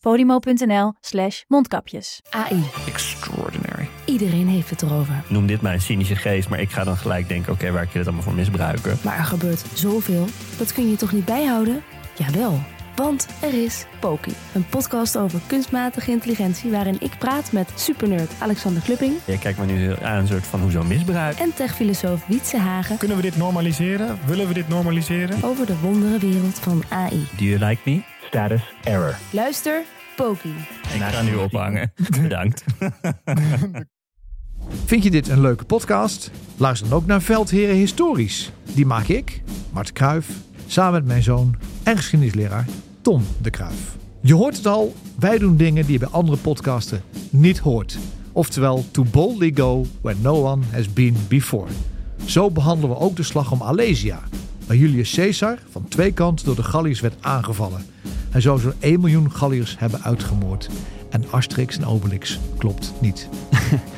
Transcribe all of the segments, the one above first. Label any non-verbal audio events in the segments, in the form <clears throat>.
podimo.nl slash mondkapjes. AI. Extraordinary. Iedereen heeft het erover. Noem dit mijn cynische geest, maar ik ga dan gelijk denken: oké, waar kun je het allemaal voor misbruiken? Maar er gebeurt zoveel. Dat kun je toch niet bijhouden? Jawel. Want er is Poki, een podcast over kunstmatige intelligentie waarin ik praat met supernerd Alexander Klupping Je kijkt me nu aan een soort van hoezo misbruik. en techfilosoof Wietse Hagen Kunnen we dit normaliseren? Willen we dit normaliseren? over de wondere wereld van AI. Do you like me? Status error. Luister, Poki. Ik ga nu ophangen. <laughs> Bedankt. Vind je dit een leuke podcast? Luister dan ook naar Veldheren Historisch. Die maak ik, Mart Kruif, samen met mijn zoon en geschiedenisleraar De Kruif. Je hoort het al, wij doen dingen die je bij andere podcasten niet hoort. Oftewel, to boldly go where no one has been before. Zo behandelen we ook de slag om Alesia, waar Julius Caesar van twee kanten door de Galliërs werd aangevallen. Hij zou zo'n 1 miljoen Galliërs hebben uitgemoord. En Asterix en Obelix klopt niet. <laughs>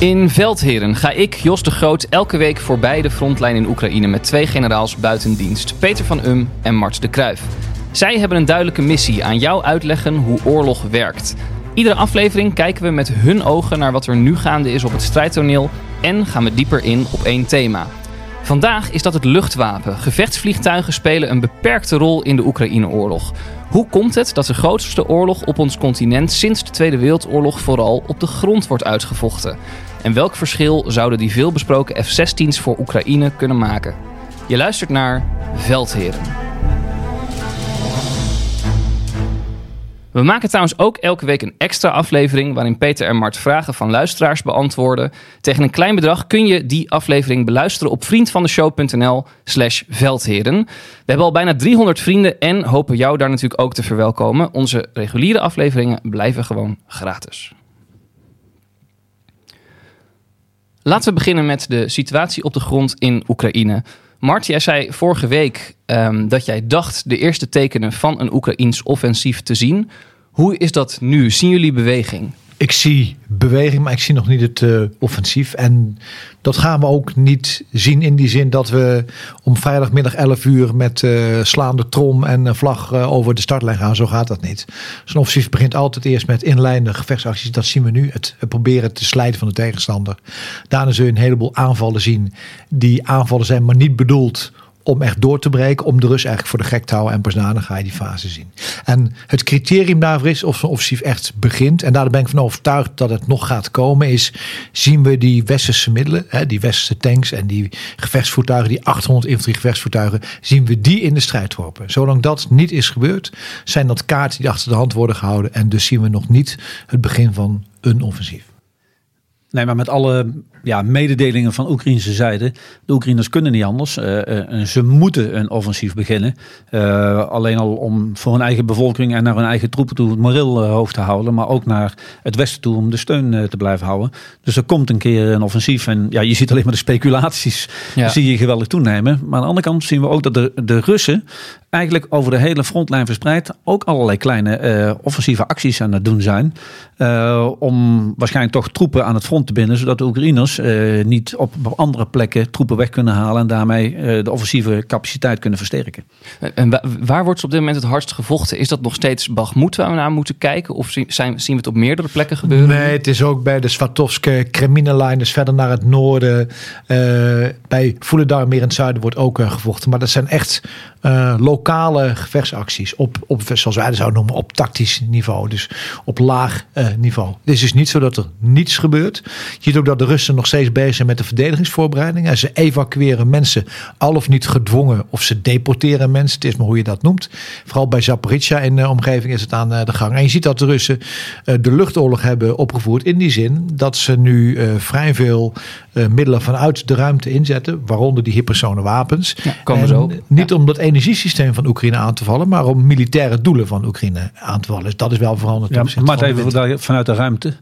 In Veldheren ga ik, Jos de Groot, elke week voorbij de frontlijn in Oekraïne met twee generaals buiten dienst, Peter van Um en Mart de Kruif. Zij hebben een duidelijke missie aan jou uitleggen hoe oorlog werkt. Iedere aflevering kijken we met hun ogen naar wat er nu gaande is op het strijdtoneel en gaan we dieper in op één thema. Vandaag is dat het luchtwapen. Gevechtsvliegtuigen spelen een beperkte rol in de Oekraïne-oorlog. Hoe komt het dat de grootste oorlog op ons continent sinds de Tweede Wereldoorlog vooral op de grond wordt uitgevochten? En welk verschil zouden die veelbesproken F-16's voor Oekraïne kunnen maken? Je luistert naar Veldheren. We maken trouwens ook elke week een extra aflevering waarin Peter en Mart vragen van luisteraars beantwoorden. Tegen een klein bedrag kun je die aflevering beluisteren op vriendvandeshow.nl slash veldheren. We hebben al bijna 300 vrienden en hopen jou daar natuurlijk ook te verwelkomen. Onze reguliere afleveringen blijven gewoon gratis. Laten we beginnen met de situatie op de grond in Oekraïne. Mart, jij zei vorige week ehm, dat jij dacht de eerste tekenen van een Oekraïns offensief te zien. Hoe is dat nu? Zien jullie beweging? Ik zie beweging, maar ik zie nog niet het eh, offensief. En dat gaan we ook niet zien in die zin dat we om vrijdagmiddag 11 uur met eh, slaande trom en een vlag eh, over de startlijn gaan. Zo gaat dat niet. Zo'n offensief begint altijd eerst met inlijnde gevechtsacties. Dat zien we nu. Het, het proberen te slijten van de tegenstander. Daarna zul je een heleboel aanvallen zien. Die aanvallen zijn maar niet bedoeld om echt door te breken, om de Rus eigenlijk voor de gek te houden. En pas daarna ga je die fase zien. En het criterium daarvoor is of zo'n offensief echt begint. En daar ben ik van overtuigd dat het nog gaat komen. Is zien we die westerse middelen, hè, die westerse tanks en die gevechtsvoertuigen, die 800 infanterie gevechtsvoertuigen, zien we die in de strijd worpen. Zolang dat niet is gebeurd, zijn dat kaarten die achter de hand worden gehouden. En dus zien we nog niet het begin van een offensief. Nee, maar met alle ja, mededelingen van Oekraïnse zijde. De Oekraïners kunnen niet anders. Uh, uh, ze moeten een offensief beginnen. Uh, alleen al om voor hun eigen bevolking en naar hun eigen troepen toe het moreel hoog te houden. Maar ook naar het westen toe om de steun te blijven houden. Dus er komt een keer een offensief. En ja, je ziet alleen maar de speculaties. Ja. Zie je geweldig toenemen. Maar aan de andere kant zien we ook dat de, de Russen eigenlijk over de hele frontlijn verspreid ook allerlei kleine offensieve acties aan het doen zijn. om waarschijnlijk toch troepen aan het front te binden. Zodat de Oekraïners uh, niet op, op andere plekken troepen weg kunnen halen en daarmee uh, de offensieve capaciteit kunnen versterken. En waar wordt op dit moment het hardst gevochten? Is dat nog steeds Bagmoed waar we naar moeten kijken? Of zien, zijn, zien we het op meerdere plekken gebeuren? Nee, het is ook bij de Swatovske Kremina-lijn, dus verder naar het noorden. Uh, bij Voeledar meer in het zuiden wordt ook gevochten. Maar dat zijn echt eh, lokale gevechtsacties op, op, zoals wij dat zouden noemen, op tactisch niveau. Dus op laag eh, niveau. Het is dus niet zo dat er niets gebeurt. Je ziet ook dat de Russen nog steeds bezig zijn met de verdedigingsvoorbereidingen. Ze evacueren mensen, al of niet gedwongen, of ze deporteren mensen. Het is maar hoe je dat noemt. Vooral bij Zaporizhia in de omgeving is het aan de gang. En je ziet dat de Russen de luchtoorlog hebben opgevoerd in die zin dat ze nu vrij veel middelen vanuit de ruimte inzetten, waaronder die hypersone wapens. Ja, komen zo. Niet om dat energiesysteem van Oekraïne aan te vallen, maar om militaire doelen van Oekraïne aan te vallen. Dus dat is wel veranderd. Ja, maar even vanuit de ruimte.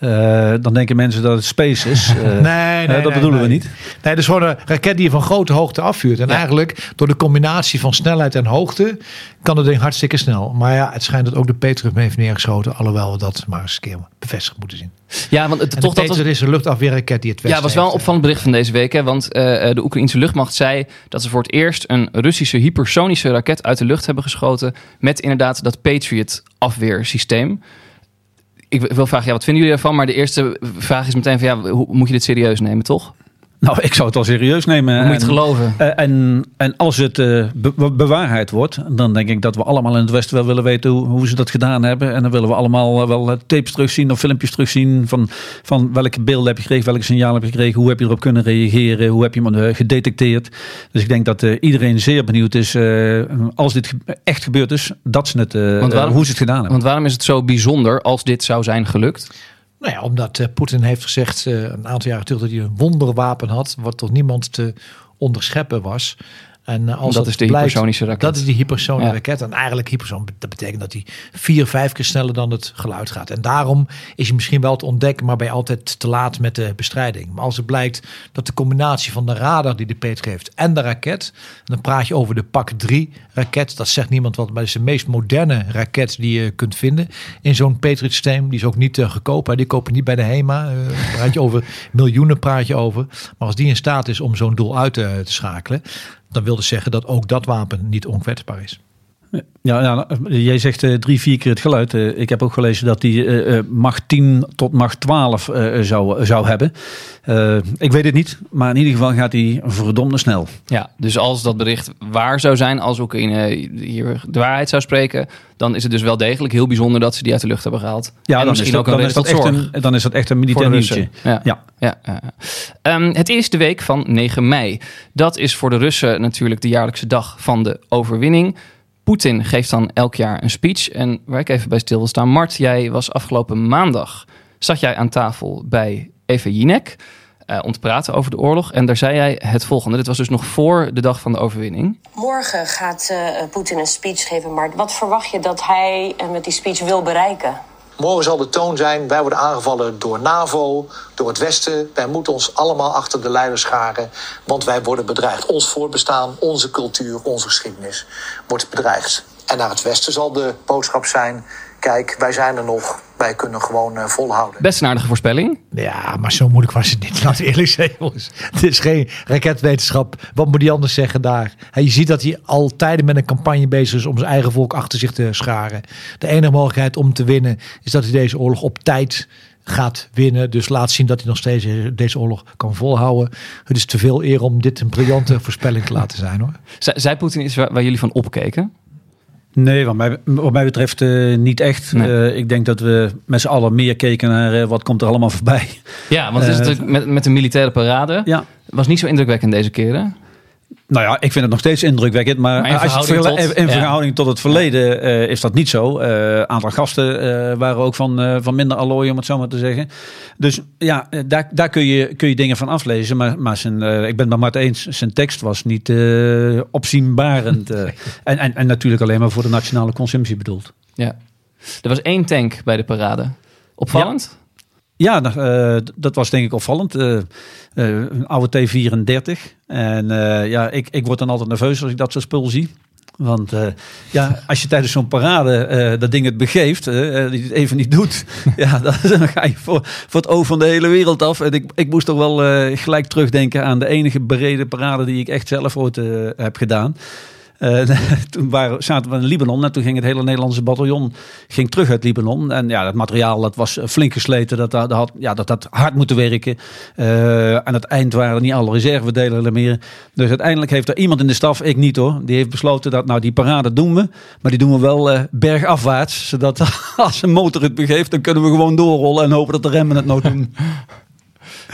Uh, dan denken mensen dat het space is. Uh, <laughs> nee, nee, dat nee, bedoelen we niet. Nee, het is gewoon een raket die je van grote hoogte afvuurt. En eigenlijk door de combinatie van snelheid en hoogte kan het ding hartstikke snel. Maar ja, het schijnt dat ook de Patriot mee heeft neergeschoten. Alhoewel we dat maar eens een keer bevestigd moeten zien. Ja, want het, toch dat was, is een luchtafweerraket die het Ja, was wel een opvallend bericht van deze week. Hè, want uh, de Oekraïnse luchtmacht zei dat ze voor het eerst een Russische hypersonische raket uit de lucht hebben geschoten. Met inderdaad dat Patriot afweersysteem ik wil vragen, ja, wat vinden jullie ervan? Maar de eerste vraag is meteen van, ja, hoe moet je dit serieus nemen, toch? Nou, ik zou het wel serieus nemen. Moet je het geloven? En, en, en als het uh, be bewaarheid wordt, dan denk ik dat we allemaal in het Westen wel willen weten hoe, hoe ze dat gedaan hebben. En dan willen we allemaal uh, wel tapes terugzien of filmpjes terugzien van, van welke beelden heb je gekregen, welke signaal heb je gekregen, hoe heb je erop kunnen reageren, hoe heb je hem gedetecteerd. Dus ik denk dat iedereen zeer benieuwd is, als dit echt gebeurd is, dat ze het, waarom, hoe ze het gedaan hebben. Want waarom is het zo bijzonder als dit zou zijn gelukt? Nou ja, omdat uh, Poetin heeft gezegd uh, een aantal jaren terug dat hij een wonderwapen had, wat tot niemand te onderscheppen was. En uh, als dat, is de blijkt, hypersonische raket. Dat is die hypersonische ja. raket. En eigenlijk hyperson, dat betekent dat hij vier, vijf keer sneller dan het geluid gaat. En daarom is hij misschien wel te ontdekken, maar je altijd te laat met de bestrijding. Maar als het blijkt dat de combinatie van de radar die de Patriot heeft en de raket, dan praat je over de Pak 3 raket. Dat zegt niemand wat, maar het is de meest moderne raket die je kunt vinden in zo'n Patriot systeem. Die is ook niet uh, goedkoop. Die kopen niet bij de HEMA. Uh, praat je over miljoenen praat je over. Maar als die in staat is om zo'n doel uit te, te schakelen, dan wil dus zeggen dat ook dat wapen niet onkwetsbaar is. Ja, ja, jij zegt uh, drie, vier keer het geluid. Uh, ik heb ook gelezen dat die uh, macht 10 tot macht 12 zou, zou hebben. ik weet het niet, maar in ieder geval gaat hij verdomde snel. Ja, dus als dat bericht waar zou zijn, als Oekraïne hier de waarheid zou spreken, dan is het dus wel degelijk heel bijzonder dat ze die uit de lucht hebben gehaald. Ja, en dan misschien is dat, ook dan is dat echt een, dan is dat echt een militair nieuwtje. Ja. Ja. Ja, um, het is de week van 9 mei. Dat is voor de Russen natuurlijk de jaarlijkse dag van de overwinning. Poetin geeft dan elk jaar een speech. En waar ik even bij stil wil staan. Mart, jij was afgelopen maandag. zat jij aan tafel bij Eva Jinek. Uh, om te praten over de oorlog. En daar zei jij het volgende. Dit was dus nog voor de dag van de overwinning. Morgen gaat uh, Poetin een speech geven. Maar wat verwacht je dat hij uh, met die speech wil bereiken? Morgen zal de toon zijn: wij worden aangevallen door NAVO, door het Westen. Wij moeten ons allemaal achter de leiders scharen, want wij worden bedreigd. Ons voortbestaan, onze cultuur, onze geschiedenis wordt bedreigd. En naar het Westen zal de boodschap zijn: kijk, wij zijn er nog. Wij kunnen gewoon uh, volhouden. Best een aardige voorspelling. Ja, maar zo moeilijk was het niet. <laughs> Laat eerlijk zijn, jongens. Het is geen raketwetenschap. Wat moet hij anders zeggen daar? je ziet dat hij al tijden met een campagne bezig is om zijn eigen volk achter zich te scharen. De enige mogelijkheid om te winnen is dat hij deze oorlog op tijd gaat winnen. Dus laat zien dat hij nog steeds deze oorlog kan volhouden. Het is te veel eer om dit een briljante voorspelling te laten zijn hoor. Zij Poetin is waar, waar jullie van opkeken? Nee, wat mij, wat mij betreft uh, niet echt. Nee. Uh, ik denk dat we met z'n allen meer keken naar uh, wat komt er allemaal <laughs> voorbij. Ja, want het is met, met de militaire parade. Ja. Was niet zo indrukwekkend deze keren. Nou ja, ik vind het nog steeds indrukwekkend. Maar, maar in, als je het verhouding, tot, in verhouding ja. tot het verleden uh, is dat niet zo. Een uh, aantal gasten uh, waren ook van, van minder allooi, om het zo maar te zeggen. Dus ja, daar, daar kun, je, kun je dingen van aflezen. Maar, maar zijn, ik ben het Mart eens, zijn tekst was niet opzienbarend. <laughs> en, en, en natuurlijk alleen maar voor de nationale consumptie bedoeld. Ja. Er was één tank bij de parade. Opvallend? Ja. Ja, uh, dat was denk ik opvallend. Uh, uh, een oude T34. En ja, ik, ik word dan altijd nerveus als ik dat soort spul zie. Want ja, als je tijdens zo'n parade dat ding het begeeft, die het even niet doet, <laughs> ja, dan ga je voor, voor het oog van de hele wereld af. En ik, ik moest toch wel gelijk terugdenken aan de enige brede parade die ik echt zelf ooit heb gedaan. Eh, <laughs> toen waren, zaten we in Libanon en toen ging het hele Nederlandse bataljon ging terug uit Libanon. En ja, dat materiaal dat was flink gesleten. Dat, dat, had, ja, dat hard moeten werken. Uh, aan het eind waren niet alle reservedelen meer. Dus uiteindelijk heeft er iemand in de staf, ik niet hoor, die heeft besloten dat nou die parade doen we. Maar die doen we wel uh, bergafwaarts. Zodat <laughs> als een motor het begeeft, dan kunnen we gewoon doorrollen en hopen dat de remmen het nou doen. <laughs>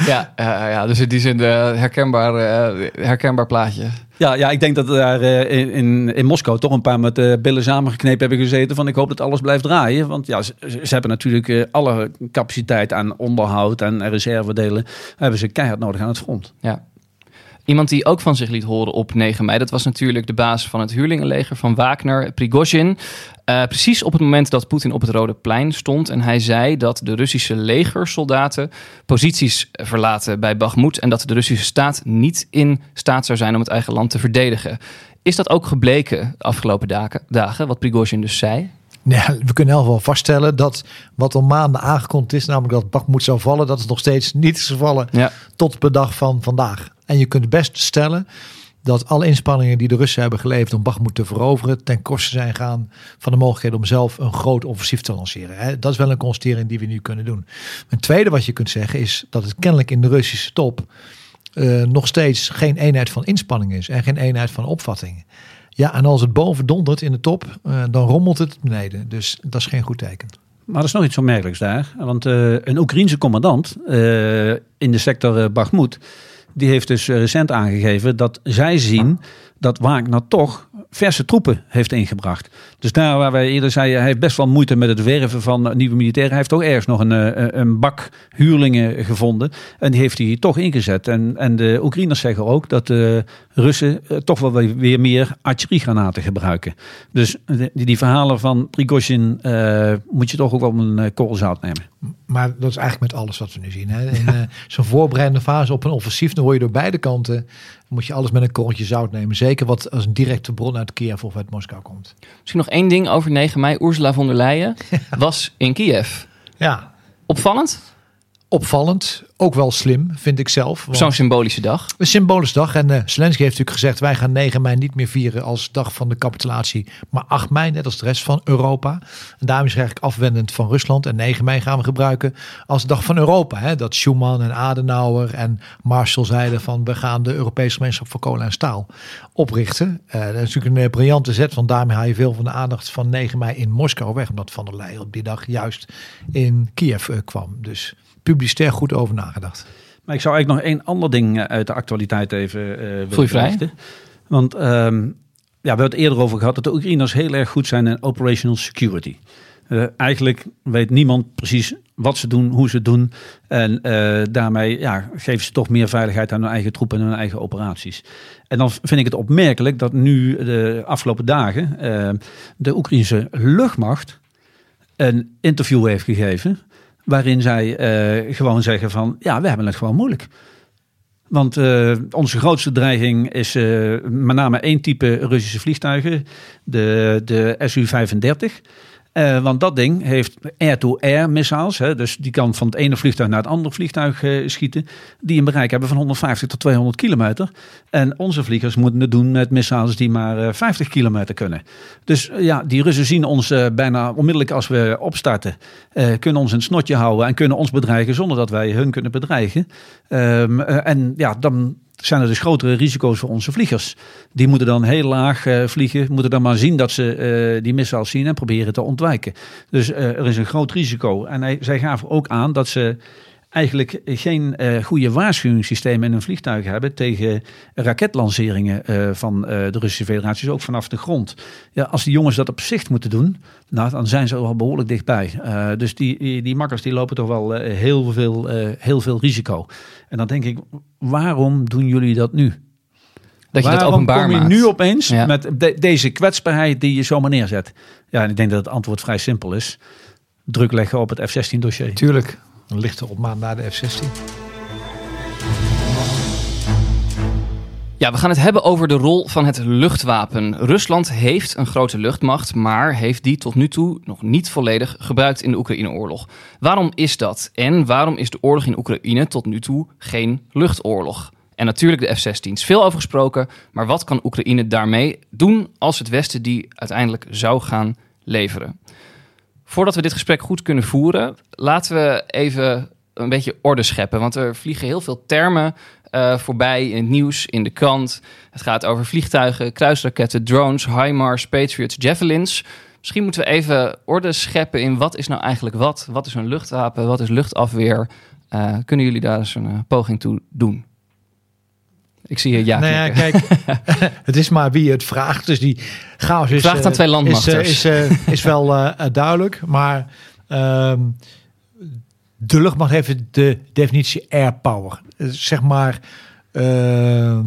Ja, ja, ja, dus in die zin uh, herkenbaar, uh, herkenbaar plaatje. Ja, ja, ik denk dat daar uh, in, in Moskou toch een paar met billen samengeknepen hebben gezeten. Van ik hoop dat alles blijft draaien. Want ja, ze, ze hebben natuurlijk alle capaciteit aan onderhoud en reservedelen. Hebben ze keihard nodig aan het front. Ja. Iemand die ook van zich liet horen op 9 mei, dat was natuurlijk de baas van het huurlingenleger van Wagner, Prigozhin. Uh, precies op het moment dat Poetin op het Rode Plein stond. En hij zei dat de Russische legersoldaten posities verlaten bij Bakhmut. En dat de Russische staat niet in staat zou zijn om het eigen land te verdedigen. Is dat ook gebleken de afgelopen dagen, dagen wat Prigozhin dus zei? Ja, we kunnen in wel vaststellen dat wat al maanden aangekondigd is, namelijk dat Bakhmut zou vallen, dat is nog steeds niet is gevallen ja. tot de dag van vandaag. En je kunt best stellen dat alle inspanningen die de Russen hebben geleverd om Bakhmut te veroveren ten koste zijn gaan van de mogelijkheid om zelf een groot offensief te lanceren. Dat is wel een constatering die we nu kunnen doen. Een tweede wat je kunt zeggen is dat het kennelijk in de Russische top uh, nog steeds geen eenheid van inspanning is en geen eenheid van opvatting. Ja, en als het boven dondert in de top, uh, dan rommelt het beneden. Dus dat is geen goed teken. Maar er is nog iets opmerkelijks daar. Want uh, een Oekraïense commandant in de sector Bakhmut die heeft dus recent aangegeven dat zij zien dat Wagner toch verse troepen heeft ingebracht. Dus daar waar wij eerder zeiden, hij heeft best wel moeite met het werven van nieuwe militairen. Hij heeft toch ergens nog een, een bak huurlingen gevonden. En die heeft hij toch ingezet. En, en de Oekraïners zeggen ook dat de Russen toch wel weer meer artilleriegranaten gebruiken. Dus die, die verhalen van Prigozhin uh, moet je toch ook wel een korrel zout nemen. Maar dat is eigenlijk met alles wat we nu zien. Hè? In uh, zo'n voorbereidende fase op een offensief, dan hoor je door beide kanten moet je alles met een korreltje zout nemen. Zeker wat als een directe bron uit Kiev of uit Moskou komt. Misschien nog één ding over 9 mei. Ursula von der Leyen <laughs> was in Kiev. Ja. Opvallend? Opvallend. Ook wel slim, vind ik zelf. Zo'n symbolische dag. Een symbolische dag. En uh, Zelensky heeft natuurlijk gezegd... wij gaan 9 mei niet meer vieren als dag van de capitulatie... maar 8 mei, net als de rest van Europa. En daarom is eigenlijk afwendend van Rusland. En 9 mei gaan we gebruiken als dag van Europa. Hè? Dat Schuman en Adenauer en Marshall zeiden van... we gaan de Europese gemeenschap voor kolen en staal oprichten. Uh, dat is natuurlijk een uh, briljante zet... want daarmee haal je veel van de aandacht van 9 mei in Moskou weg. Omdat Van der Leyen op die dag juist in Kiev kwam. Dus publicitair goed over nagedacht. Maar ik zou eigenlijk nog één ander ding uit de actualiteit even uh, willen vrij. Want um, ja, we hebben het eerder over gehad dat de Oekraïners heel erg goed zijn in operational security. Uh, eigenlijk weet niemand precies wat ze doen, hoe ze het doen. En uh, daarmee ja, geven ze toch meer veiligheid aan hun eigen troepen en hun eigen operaties. En dan vind ik het opmerkelijk dat nu de afgelopen dagen uh, de Oekraïnse luchtmacht een interview heeft gegeven waarin zij uh, gewoon zeggen van ja, we hebben het gewoon moeilijk. Want uh, onze grootste dreiging is uh, met name één type Russische vliegtuigen, de, de Su-35. Uh, want dat ding heeft air-to-air missiles. Hè, dus die kan van het ene vliegtuig naar het andere vliegtuig uh, schieten. Die een bereik hebben van 150 tot 200 kilometer. En onze vliegers moeten het doen met missiles die maar uh, 50 kilometer kunnen. Dus ja, die Russen zien ons bijna onmiddellijk als we opstarten. kunnen ons een snotje houden en kunnen ons bedreigen zonder dat wij hun kunnen bedreigen. Um, en ja, dan zijn er dus grotere risico's voor onze vliegers. Die moeten dan heel laag uh, vliegen, moeten dan maar zien dat ze uh, die missiles zien en proberen te ontwijken. Dus uh, er is een groot risico. En hij, zij gaven ook aan dat ze eigenlijk geen uh, goede waarschuwingssystemen in een vliegtuig hebben tegen raketlanceringen uh, van uh, de Russische Federatie, dus ook vanaf de grond. Ja, als die jongens dat op zicht moeten doen, nou, dan zijn ze al behoorlijk dichtbij. dus die, die, die, makkers die lopen toch wel heel, veel, heel veel risico. En dan denk ik, waarom doen jullie dat nu? Dat je Waarom dat openbaar kom je maakt. nu opeens Ja. met de- deze kwetsbaarheid die je zomaar neerzet? Ja, en ik denk dat het antwoord vrij simpel is. Druk leggen op het F-16 dossier. Tuurlijk. Een lichte opmaat naar de F-16. Ja, we gaan het hebben over de rol van het luchtwapen. Rusland heeft een grote luchtmacht, maar heeft die tot nu toe nog niet volledig gebruikt in de Oekraïne-oorlog. Waarom is dat? En waarom is de oorlog in Oekraïne tot nu toe geen luchtoorlog? En natuurlijk de F-16's. Veel over gesproken, maar wat kan Oekraïne daarmee doen als het Westen die uiteindelijk zou gaan leveren? Voordat we dit gesprek goed kunnen voeren, laten we even een beetje orde scheppen. Want er vliegen heel veel termen uh, voorbij in het nieuws, in de krant. Het gaat over vliegtuigen, kruisraketten, drones, HIMARS, Patriots, Javelins. Misschien moeten we even orde scheppen in wat is nou eigenlijk wat? Wat is een luchtwapen? Wat is luchtafweer? Uh, kunnen jullie daar eens een uh, poging toe doen? Ik zie je ja. Nou ja, kijk, <laughs> het is maar wie het vraagt. Dus die chaos is. Vraagt aan twee landmachters. Is, is, is wel duidelijk. Maar ehm, de luchtmacht heeft de definitie air power. Zeg maar uh,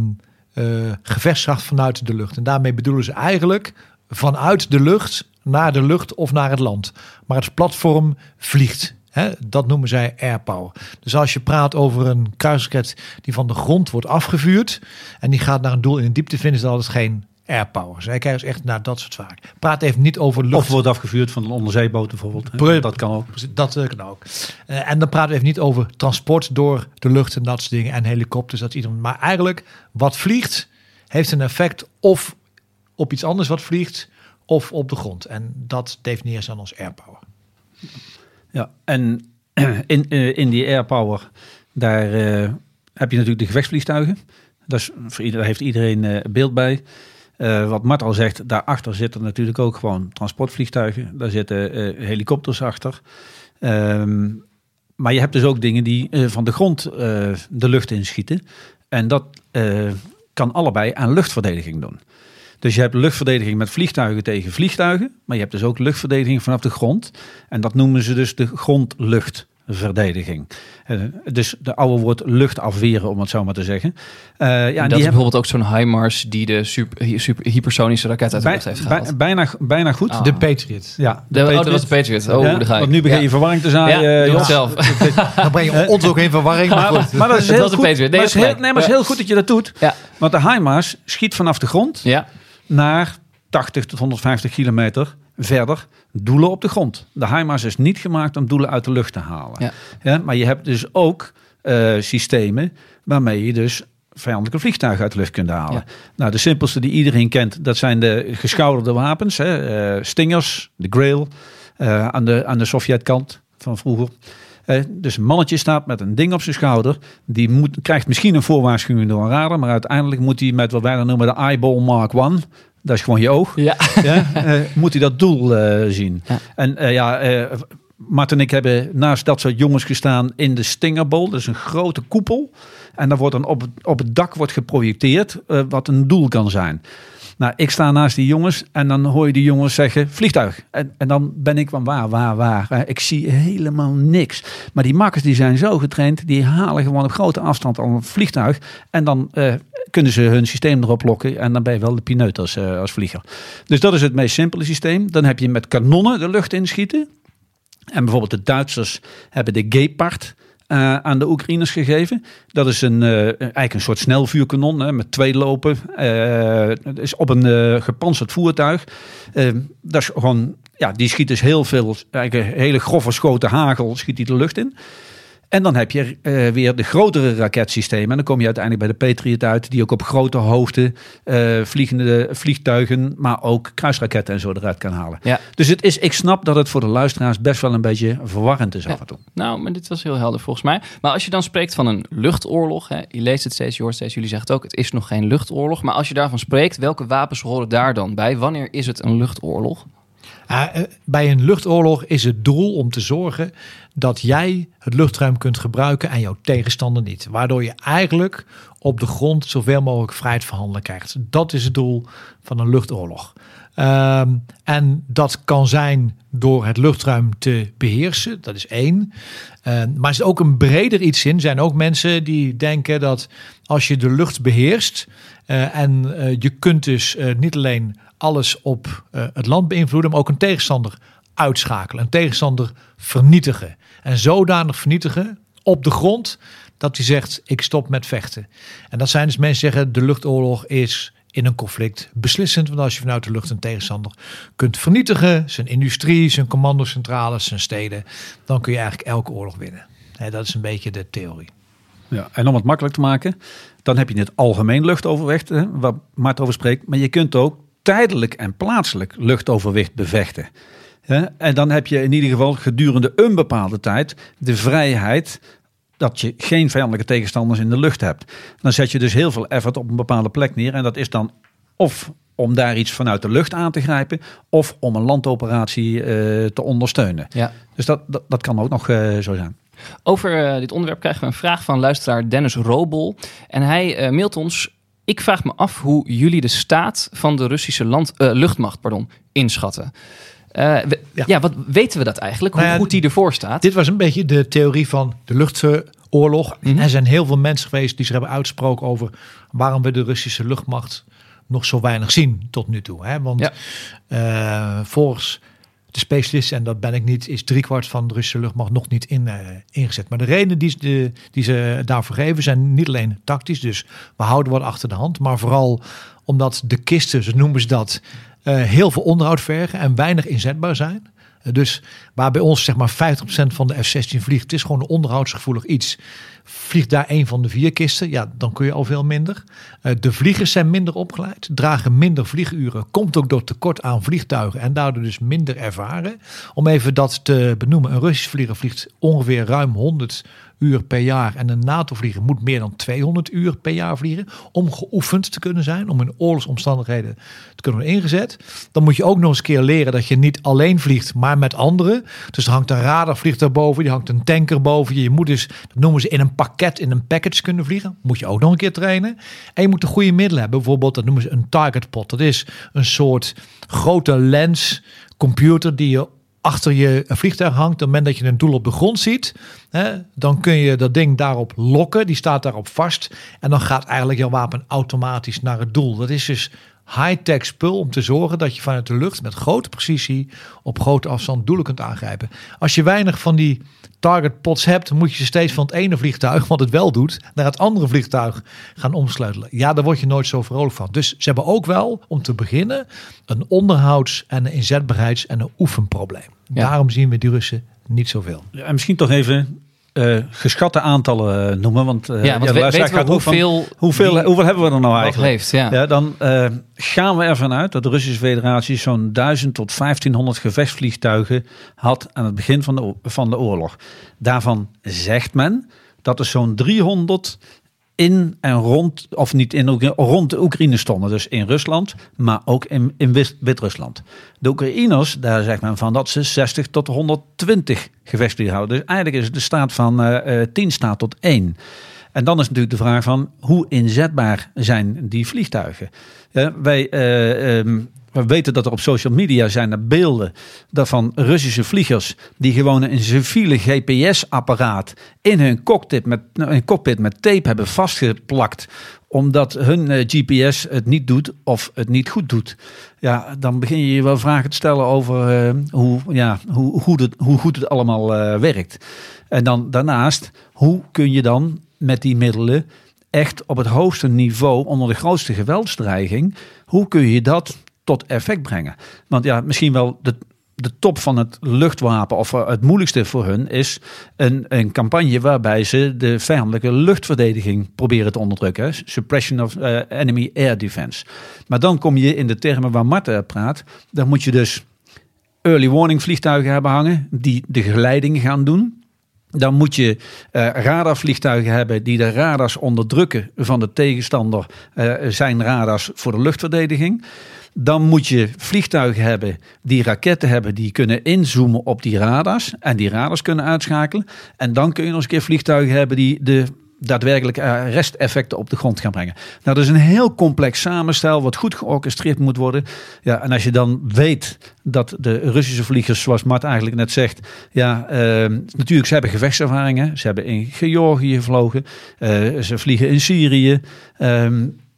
uh, gevechtskracht vanuit de lucht. En daarmee bedoelen ze eigenlijk vanuit de lucht naar de lucht of naar het land. Maar het platform vliegt. Hè? Dat noemen zij air power. Dus als je praat over een kruisraket die van de grond wordt afgevuurd en die gaat naar een doel in een diepte, vinden ze dat het geen airpower. Zij kijken dus echt naar dat soort zaken. Praat even niet over lucht. Of wordt afgevuurd van een onderzeeboot bijvoorbeeld. Dat kan ook. Dat kan ook. Uh, en dan praten we even niet over transport door de lucht en dat soort dingen. En helikopters. Dat iedereen. Maar eigenlijk, wat vliegt, heeft een effect of op iets anders wat vliegt, of op de grond. En dat definieert ze dan als airpower. Ja, en <clears throat> in, uh, in die airpower, daar uh, heb je natuurlijk de gevechtsvliegtuigen. Dat is, voor iedereen, daar heeft iedereen beeld bij. Wat Mart al zegt, daarachter zitten natuurlijk ook gewoon transportvliegtuigen. Daar zitten helikopters achter. Um, maar je hebt dus ook dingen die van de grond de lucht inschieten. En dat kan allebei aan luchtverdediging doen. Dus je hebt luchtverdediging met vliegtuigen tegen vliegtuigen. Maar je hebt dus ook luchtverdediging vanaf de grond. En dat noemen ze dus de grondlucht verdediging. Uh, dus de oude woord lucht afweren, om het zo maar te zeggen. Uh, ja, dat die is hebben... bijvoorbeeld ook zo'n HIMARS die de super, super hypersonische raket uit de lucht heeft gehaald. bijna, bijna goed. Ah. De Patriot. Ja, de, de Patriot. Oh, dat was de Patriot. Oh, ja, Want nu begin je verwarring te zijn. Ja, uh, zelf. <laughs> <laughs> Dan breng je ons ook in verwarring. Maar, maar, maar dat is <laughs> heel goed. Nee, maar is heel, nee, maar is heel goed dat je dat doet. Ja. Want de HIMARS schiet vanaf de grond ja. Naar 80 tot 150 kilometer verder doelen op de grond. De HIMARS is niet gemaakt om doelen uit de lucht te halen. Ja. ja maar je hebt dus ook uh, systemen waarmee je dus vijandelijke vliegtuigen uit de lucht kunt halen. Ja. Nou, de simpelste die iedereen kent, dat zijn de geschouderde wapens. Hè? Uh, Stingers, de Grail, uh, aan, de, aan de Sovjetkant van vroeger. Dus een mannetje staat met een ding op zijn schouder. Die moet, krijgt misschien een voorwaarschuwing door een radar. Maar uiteindelijk moet hij met wat wij dan noemen de eyeball mark 1 dat is gewoon je oog. Ja. <laughs> ja uh, moet hij dat doel uh, zien. Ja. En uh, ja, en ik hebben naast dat soort jongens gestaan in de Stingerbol. Dat is een grote koepel. En daar wordt dan op, op het dak wordt geprojecteerd wat een doel kan zijn. Nou, ik sta naast die jongens en dan hoor je die jongens zeggen vliegtuig. En, en dan ben ik van waar, waar, waar. Ik zie helemaal niks. Maar die makkers die zijn zo getraind, die halen gewoon op grote afstand al een vliegtuig. En dan uh, kunnen ze hun systeem erop lokken en dan ben je wel de pineut als, uh, als vlieger. Dus dat is het meest simpele systeem. Dan heb je met kanonnen de lucht inschieten. En bijvoorbeeld de Duitsers hebben de Gepard uh, aan de Oekraïners gegeven. Dat is een, uh, eigenlijk een soort snelvuurkanon hè, met twee lopen. Uh, is op een gepantserd voertuig. dat is gewoon, ja, die schiet dus heel veel, eigenlijk hele grove schoten hagel, schiet die de lucht in. En dan heb je uh, weer de grotere raketsystemen. En dan kom je uiteindelijk bij de Patriot uit, die ook op grote hoogte uh, vliegende vliegtuigen, maar ook kruisraketten en zo eruit kan halen. Ja. Dus het is, ik snap dat het voor de luisteraars best wel een beetje verwarrend is af en toe. Nou, maar dit was heel helder volgens mij. Maar als je dan spreekt van een luchtoorlog, hè, je leest het steeds, je hoort steeds, jullie zeggen het ook, het is nog geen luchtoorlog. Maar als je daarvan spreekt, welke wapens horen daar dan bij? Wanneer is het een luchtoorlog? Uh, bij een luchtoorlog is het doel om te zorgen dat jij het luchtruim kunt gebruiken en jouw tegenstander niet. Waardoor je eigenlijk op de grond zoveel mogelijk vrijheid verhandelen krijgt. Dat is het doel van een luchtoorlog. Um, en dat kan zijn door het luchtruim te beheersen, dat is één. Uh, maar er is ook een breder iets in. Er zijn ook mensen die denken dat als je de lucht beheerst uh, en uh, je kunt dus niet alleen alles op het land beïnvloeden, maar ook een tegenstander uitschakelen, een tegenstander vernietigen. En zodanig vernietigen op de grond dat hij zegt: ik stop met vechten. En dat zijn dus mensen die zeggen: de luchtoorlog is in een conflict beslissend. Want als je vanuit de lucht een tegenstander kunt vernietigen, zijn industrie, zijn commandocentrales, zijn steden, dan kun je eigenlijk elke oorlog winnen. dat is een beetje de theorie. Ja, en om het makkelijk te maken, dan heb je het algemeen luchtoverwicht, hè, waar Mart over spreekt. Maar je kunt ook tijdelijk en plaatselijk luchtoverwicht bevechten. En dan heb je in ieder geval gedurende een bepaalde tijd de vrijheid dat je geen vijandelijke tegenstanders in de lucht hebt. Dan zet je dus heel veel effort op een bepaalde plek neer. En dat is dan of om daar iets vanuit de lucht aan te grijpen, of om een landoperatie uh, te ondersteunen. Ja. Dus dat, dat, dat kan ook nog uh, zo zijn. Over uh, dit onderwerp krijgen we een vraag van luisteraar Dennis Robel. En hij mailt ons ik vraag me af hoe jullie de staat van de Russische land, uh, luchtmacht pardon, inschatten. We, ja. ja. wat weten we dat eigenlijk? Hoe nou ja, goed die ervoor staat? Dit was een beetje de theorie van de luchtoorlog. Mm -hmm. Er zijn heel veel mensen geweest die zich hebben uitgesproken over waarom we de Russische luchtmacht nog zo weinig zien tot nu toe. Hè? Want ja. volgens de specialisten, en dat ben ik niet, is driekwart van de Russische luchtmacht nog niet in, uh, ingezet. Maar de redenen die, de, die ze daarvoor geven zijn niet alleen tactisch, dus we houden wat achter de hand, maar vooral omdat de kisten, zo noemen ze dat, uh, heel veel onderhoud vergen en weinig inzetbaar zijn. Dus waar bij ons zeg maar 50% van de F-16 vliegt, het is gewoon een onderhoudsgevoelig iets. Vliegt daar een van de vier kisten, ja, dan kun je al veel minder. Uh, de vliegers zijn minder opgeleid, dragen minder vlieguren, komt ook door tekort aan vliegtuigen en daardoor dus minder ervaren. Om even dat te benoemen, een Russisch vlieger vliegt ongeveer ruim 100 uur per jaar en een NATO-vlieger moet meer dan 200 uur per jaar vliegen om geoefend te kunnen zijn, om in oorlogsomstandigheden te kunnen worden ingezet. Dan moet je ook nog eens een keer leren dat je niet alleen vliegt, maar met anderen. Dus hangt een radarvliegtuig boven, die hangt een tanker boven je. Je moet dus, dat noemen ze in een pakket, in een package kunnen vliegen. Moet je ook nog een keer trainen. En je moet de goede middelen hebben. Bijvoorbeeld, dat noemen ze een target pot. Dat is een soort grote lens computer die je achter je vliegtuig hangt, op het moment dat je een doel op de grond ziet, hè, dan kun je dat ding daarop lokken. Die staat daarop vast. En dan gaat eigenlijk jouw wapen automatisch naar het doel. Dat is dus high-tech spul om te zorgen dat je vanuit de lucht met grote precisie op grote afstand doelen kunt aangrijpen. Als je weinig van die target pots hebt, moet je ze steeds van het ene vliegtuig, wat het wel doet, naar het andere vliegtuig gaan omsleutelen. Ja, daar word je nooit zo vrolijk van. Dus ze hebben ook wel, om te beginnen, een onderhouds- en een inzetbaarheids- en een oefenprobleem. Ja. Daarom zien we die Russen niet zoveel. Ja, en misschien toch even uh, geschatte aantallen uh, noemen. Want, uh, ja, want ja, we, gaat hoeveel, van, hoeveel, hoeveel hebben we er nou eigenlijk? Ja dan gaan we ervan uit dat de Russische federatie zo'n 1000 tot 1500 gevechtsvliegtuigen had aan het begin van de, van de oorlog. Daarvan zegt men dat er zo'n 300 in en rond, of niet in rond de Oekraïne stonden. Dus in Rusland, maar ook in, in Wit-Rusland. De Oekraïners, daar zegt men van dat ze 60 tot 120 gevechtsvliegtuigen houden. Dus eigenlijk is het de staat van uh, 10 staat tot 1. En dan is natuurlijk de vraag van hoe inzetbaar zijn die vliegtuigen? Ja, wij um, we weten dat er op social media zijn er beelden van Russische vliegers die gewoon een civiele GPS-apparaat in hun cockpit met, een cockpit met tape hebben vastgeplakt omdat hun uh, GPS het niet doet of het niet goed doet. Ja, dan begin je je wel vragen te stellen over uh, hoe, ja, hoe, goed het, hoe goed het allemaal uh, werkt. En dan daarnaast, hoe kun je dan met die middelen echt op het hoogste niveau onder de grootste geweldsdreiging, hoe kun je dat tot effect brengen. Want ja, misschien wel de, de top van het luchtwapen of het moeilijkste voor hun is een, een campagne waarbij ze de vijandelijke luchtverdediging proberen te onderdrukken. Suppression of uh, enemy air defense. Maar dan kom je in de termen waar Marten praat. Dan moet je dus early warning vliegtuigen hebben hangen die de geleiding gaan doen. Dan moet je uh, radarvliegtuigen hebben die de radars onderdrukken van de tegenstander, zijn radars voor de luchtverdediging. Dan moet je vliegtuigen hebben die raketten hebben die kunnen inzoomen op die radars en die radars kunnen uitschakelen. En dan kun je nog eens een keer vliegtuigen hebben die de daadwerkelijk resteffecten op de grond gaan brengen. Nou, dat is een heel complex samenstel wat goed georchestreerd moet worden. Ja, en als je dan weet dat de Russische vliegers, zoals Mart eigenlijk net zegt, ja, uh, natuurlijk, ze hebben gevechtservaringen. Ze hebben in Georgië gevlogen. Uh, ze vliegen in Syrië. Uh,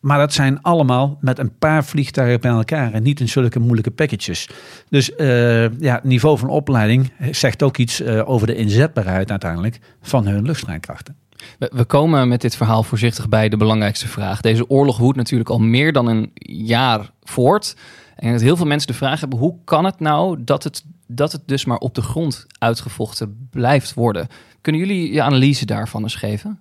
maar dat zijn allemaal met een paar vliegtuigen bij elkaar en niet in zulke moeilijke packages. Dus uh, ja, niveau van opleiding zegt ook iets uh, over de inzetbaarheid uiteindelijk van hun luchtstrijdkrachten. We, we komen met dit verhaal voorzichtig bij de belangrijkste vraag. Deze oorlog woedt natuurlijk al meer dan een jaar voort. En dat heel veel mensen de vraag hebben: hoe kan het nou dat het, dat het dus maar op de grond uitgevochten blijft worden? Kunnen jullie je analyse daarvan eens geven?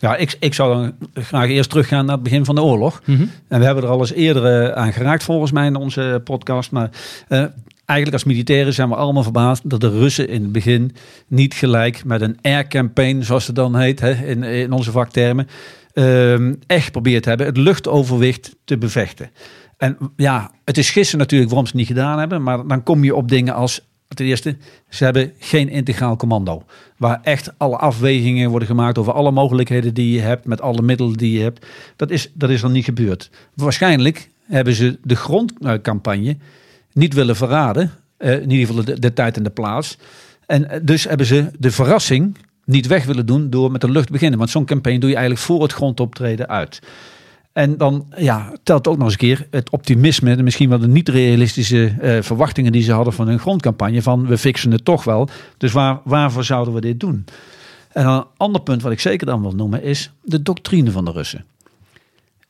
Ja, ik, ik zou dan graag eerst teruggaan naar het begin van de oorlog. Mhm. En we hebben er al eens eerder eh, aan geraakt volgens mij in onze podcast. Maar eh, eigenlijk als militairen zijn we allemaal verbaasd dat de Russen in het begin niet gelijk met een air campaign, zoals het dan heet hè, in, in onze vaktermen, ehm, echt geprobeerd hebben het luchtoverwicht te bevechten. En ja, het is gissen natuurlijk waarom ze het niet gedaan hebben. Maar dan kom je op dingen als ten eerste, ze hebben geen integraal commando. Waar echt alle afwegingen worden gemaakt over alle mogelijkheden die je hebt, met alle middelen die je hebt. Dat is, dat is dan niet gebeurd. Waarschijnlijk hebben ze de grondcampagne niet willen verraden. eh, in ieder geval de, de tijd en de plaats. En eh, dus hebben ze de verrassing niet weg willen doen door met de lucht te beginnen. Want zo'n campagne doe je eigenlijk voor het grondoptreden uit. En dan ja, telt ook nog eens een keer het optimisme, de misschien wel de niet realistische eh, verwachtingen die ze hadden van hun grondcampagne. Van we fixen het toch wel. Dus waar, waarvoor zouden we dit doen? En een ander punt wat ik zeker dan wil noemen is de doctrine van de Russen.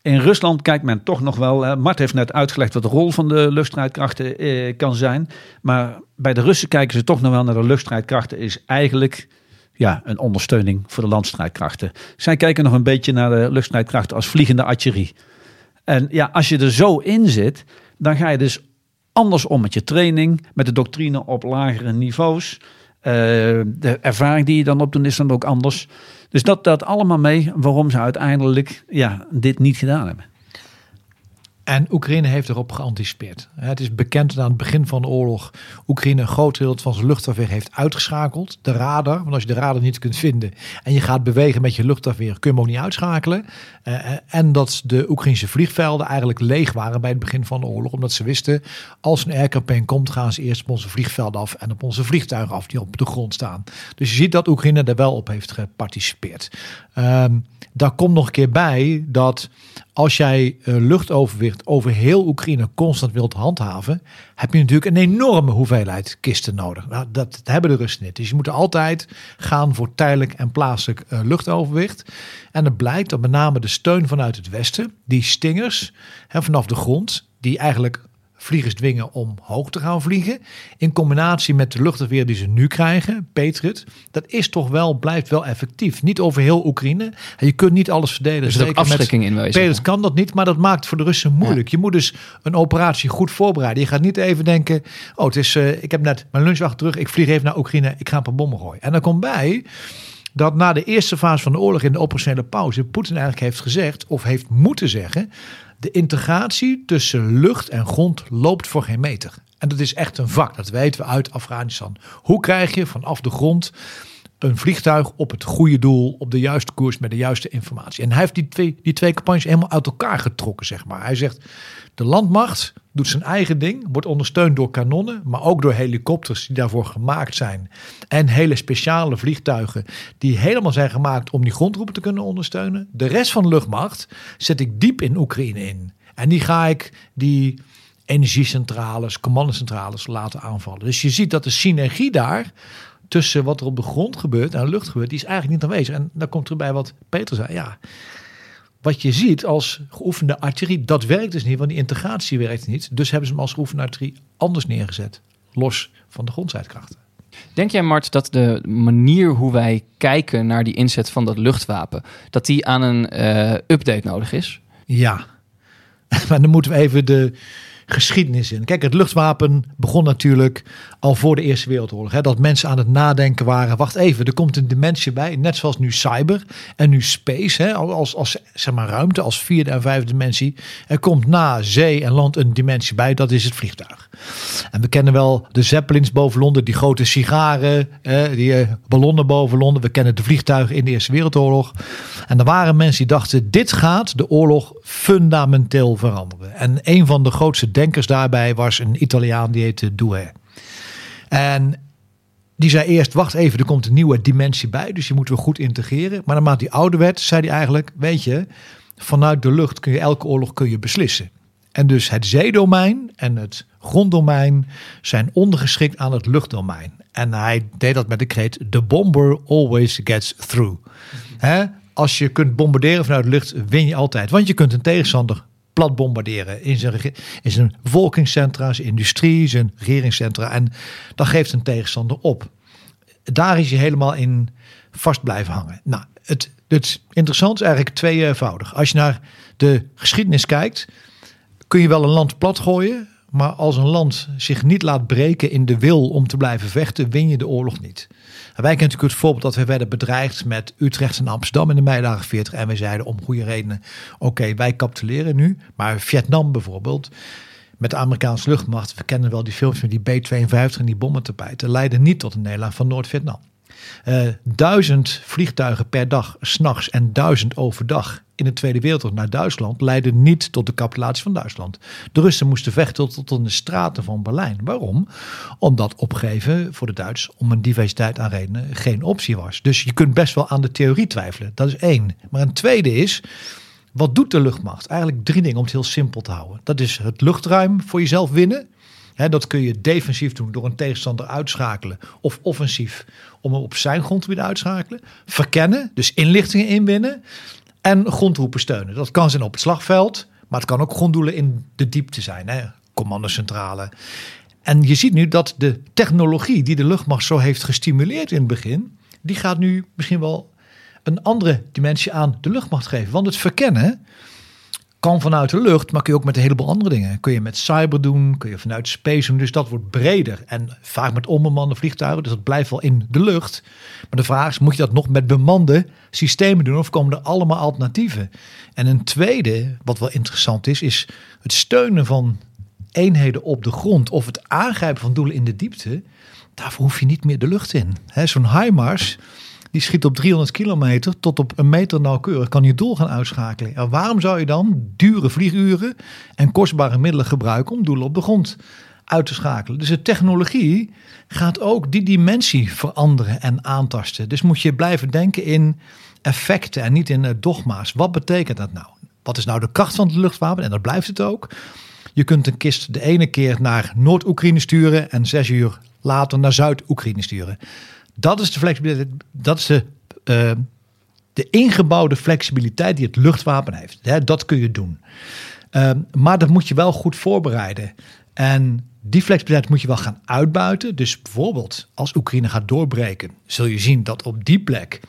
In Rusland kijkt men toch nog wel. Mart heeft net uitgelegd wat de rol van de luchtstrijdkrachten eh, kan zijn. Maar bij de Russen kijken ze toch nog wel naar de luchtstrijdkrachten. Is eigenlijk ja, een ondersteuning voor de landstrijdkrachten. Zij kijken nog een beetje naar de luchtstrijdkrachten als vliegende artillerie. En ja, als je er zo in zit, dan ga je dus anders om met je training, met de doctrine op lagere niveaus. Eh, de ervaring die je dan opdoet is dan ook anders. Dus dat dat allemaal mee waarom ze uiteindelijk ja, dit niet gedaan hebben. En Oekraïne heeft erop geanticipeerd. Het is bekend dat aan het begin van de oorlog Oekraïne een groot deel van zijn luchtafweer heeft uitgeschakeld. De radar, want als je de radar niet kunt vinden en je gaat bewegen met je luchtafweer, kun je hem ook niet uitschakelen. Uh, en dat de Oekraïnse vliegvelden eigenlijk leeg waren bij het begin van de oorlog. Omdat ze wisten, als een aircampaign komt, gaan ze eerst op onze vliegvelden af en op onze vliegtuigen af die op de grond staan. Dus je ziet dat Oekraïne er wel op heeft geparticipeerd. Um, daar komt nog een keer bij dat als jij uh, luchtoverwicht over heel Oekraïne constant wilt handhaven, heb je natuurlijk een enorme hoeveelheid kisten nodig. Nou, dat, hebben de Russen niet. Dus je moet altijd gaan voor tijdelijk en plaatselijk uh, luchtoverwicht. En het blijkt dat met name de steun vanuit het westen, die stingers hè, vanaf de grond, die eigenlijk vliegers dwingen om hoog te gaan vliegen. In combinatie met de luchtafweer die ze nu krijgen, Patriot. Dat is toch wel, blijft wel effectief. Niet over heel Oekraïne. Je kunt niet alles verdedigen. Er zit ook afschrikking in. Patriot kan dat niet, maar dat maakt voor de Russen moeilijk. Ja. Je moet dus een operatie goed voorbereiden. Je gaat niet even denken, oh het is, uh, ik heb net mijn lunchwacht terug. Ik vlieg even naar Oekraïne. Ik ga een paar bommen gooien. En dan komt bij dat na de eerste fase van de oorlog in de operationele pauze Poetin eigenlijk heeft gezegd, of heeft moeten zeggen, de integratie tussen lucht en grond loopt voor geen meter. En dat is echt een vak, dat weten we uit Afghanistan. Hoe krijg je vanaf de grond een vliegtuig op het goede doel, op de juiste koers met de juiste informatie? En hij heeft die twee, die twee campagnes helemaal uit elkaar getrokken, zeg maar. Hij zegt, de landmacht doet zijn eigen ding, wordt ondersteund door kanonnen, maar ook door helikopters die daarvoor gemaakt zijn. En hele speciale vliegtuigen die helemaal zijn gemaakt om die grondroepen te kunnen ondersteunen. De rest van de luchtmacht zet ik diep in Oekraïne in. En die ga ik die energiecentrales, commandocentrales laten aanvallen. Dus je ziet dat de synergie daar tussen wat er op de grond gebeurt en de lucht gebeurt, die is eigenlijk niet aanwezig. En daar komt erbij wat Peter zei. Ja, wat je ziet als geoefende artillerie, dat werkt dus niet, want die integratie werkt niet. Dus hebben ze hem als geoefende artillerie anders neergezet, los van de grondstrijdkrachten. Denk jij, Mart, dat de manier hoe wij kijken naar die inzet van dat luchtwapen, dat die aan een uh, update nodig is? Ja, <laughs> maar dan moeten we even de geschiedenis in. Kijk, het luchtwapen begon natuurlijk al voor de Eerste Wereldoorlog. Hè, dat mensen aan het nadenken waren. Wacht even, er komt een dimensie bij. Net zoals nu cyber en nu space. Hè, als, als zeg maar, ruimte, als vierde en vijfde dimensie. Er komt na zee en land een dimensie bij. Dat is het vliegtuig. En we kennen wel de Zeppelins boven Londen. Die grote sigaren. Eh, die uh, ballonnen boven Londen. We kennen de vliegtuigen in de Eerste Wereldoorlog. En er waren mensen die dachten. Dit gaat de oorlog fundamenteel veranderen. En een van de grootste denkers daarbij was een Italiaan die heette Douai. En die zei eerst, wacht even, er komt een nieuwe dimensie bij, dus die moeten we goed integreren. Maar naarmate die ouder werd, zei hij eigenlijk, weet je, vanuit de lucht kun je elke oorlog kun je beslissen. En dus het zeedomein en het gronddomein zijn ondergeschikt aan het luchtdomein. En hij deed dat met de kreet, the bomber always gets through. He? Als je kunt bombarderen vanuit de lucht, win je altijd. Want je kunt een tegenstander plat bombarderen in zijn, in zijn bevolkingscentra, zijn industrie, zijn regeringscentra. En dan geeft een tegenstander op. Daar is je helemaal in vast blijven hangen. Nou, het Het interessant is eigenlijk tweevoudig. Als je naar de geschiedenis kijkt, kun je wel een land platgooien. Maar als een land zich niet laat breken in de wil om te blijven vechten, win je de oorlog niet. En wij kennen natuurlijk het voorbeeld dat we werden bedreigd met Utrecht en Amsterdam in de meidagen 40. En we zeiden om goede redenen, oké, wij capituleren nu. Maar Vietnam bijvoorbeeld, met de Amerikaanse luchtmacht, we kennen wel die films met die B-52 en die bommentapijten, leidden niet tot een nederlaag van Noord-Vietnam. Uh, duizend vliegtuigen per dag s'nachts en duizend overdag in de Tweede Wereldoorlog naar Duitsland leidden niet tot de capitulatie van Duitsland. De Russen moesten vechten tot, in de straten van Berlijn. Waarom? Omdat opgeven voor de Duitsers om een diversiteit aan redenen geen optie was. Dus je kunt best wel aan de theorie twijfelen. Dat is één. Maar een tweede is. Wat doet de luchtmacht? Eigenlijk drie dingen om het heel simpel te houden. Dat is het luchtruim voor jezelf winnen dat kun je defensief doen door een tegenstander uitschakelen. Of offensief om hem op zijn grondgebied uitschakelen. Verkennen, dus inlichtingen inwinnen. En grondroepen steunen. Dat kan zijn op het slagveld. Maar het kan ook gronddoelen in de diepte zijn. Commandocentrale. En je ziet nu dat de technologie die de luchtmacht zo heeft gestimuleerd in het begin. Die gaat nu misschien wel een andere dimensie aan de luchtmacht geven. Want het verkennen kan vanuit de lucht, maar kun je ook met een heleboel andere dingen. Kun je met cyber doen, kun je vanuit space doen. Dus dat wordt breder. En vaak met onbemande vliegtuigen, dus dat blijft wel in de lucht. Maar de vraag is, moet je dat nog met bemande systemen doen of komen er allemaal alternatieven? En een tweede, wat wel interessant is, is het steunen van eenheden op de grond of het aangrijpen van doelen in de diepte. Daarvoor hoef je niet meer de lucht in. Zo'n HIMARS die schiet op 300 kilometer tot op een meter nauwkeurig. Kan je doel gaan uitschakelen. En waarom zou je dan dure vlieguren en kostbare middelen gebruiken om doelen op de grond uit te schakelen? Dus de technologie gaat ook die dimensie veranderen en aantasten. Dus moet je blijven denken in effecten en niet in eh, dogma's. Wat betekent dat nou? Wat is nou de kracht van het luchtwapen? En dat blijft het ook. Je kunt een kist de ene keer naar Noord-Oekraïne sturen en zes uur later naar Zuid-Oekraïne sturen. Dat is de flexibiliteit. Dat is de, uh, de ingebouwde flexibiliteit die het luchtwapen heeft. Hè, dat kun je doen. Uh, maar dat moet je wel goed voorbereiden. En die flexibiliteit moet je wel gaan uitbuiten. Dus bijvoorbeeld als Oekraïne gaat doorbreken, zul je zien dat op die plek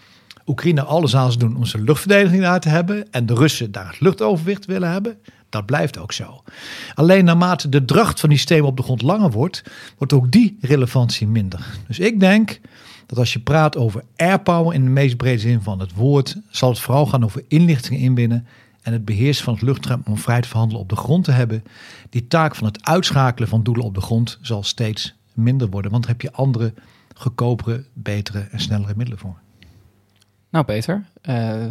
Oekraïne alles aan zal doen om zijn luchtverdediging daar te hebben. En de Russen daar het luchtoverwicht willen hebben. Dat blijft ook zo. Alleen naarmate de dracht van die systemen op de grond langer wordt, wordt ook die relevantie minder. Dus ik denk dat als je praat over airpower in de meest brede zin van het woord, zal het vooral gaan over inlichtingen inwinnen en het beheersen van het luchtruim om vrij te verhandelen op de grond te hebben. Die taak van het uitschakelen van doelen op de grond zal steeds minder worden, want daar heb je andere, goedkopere, betere en snellere middelen voor. Nou Peter, uh,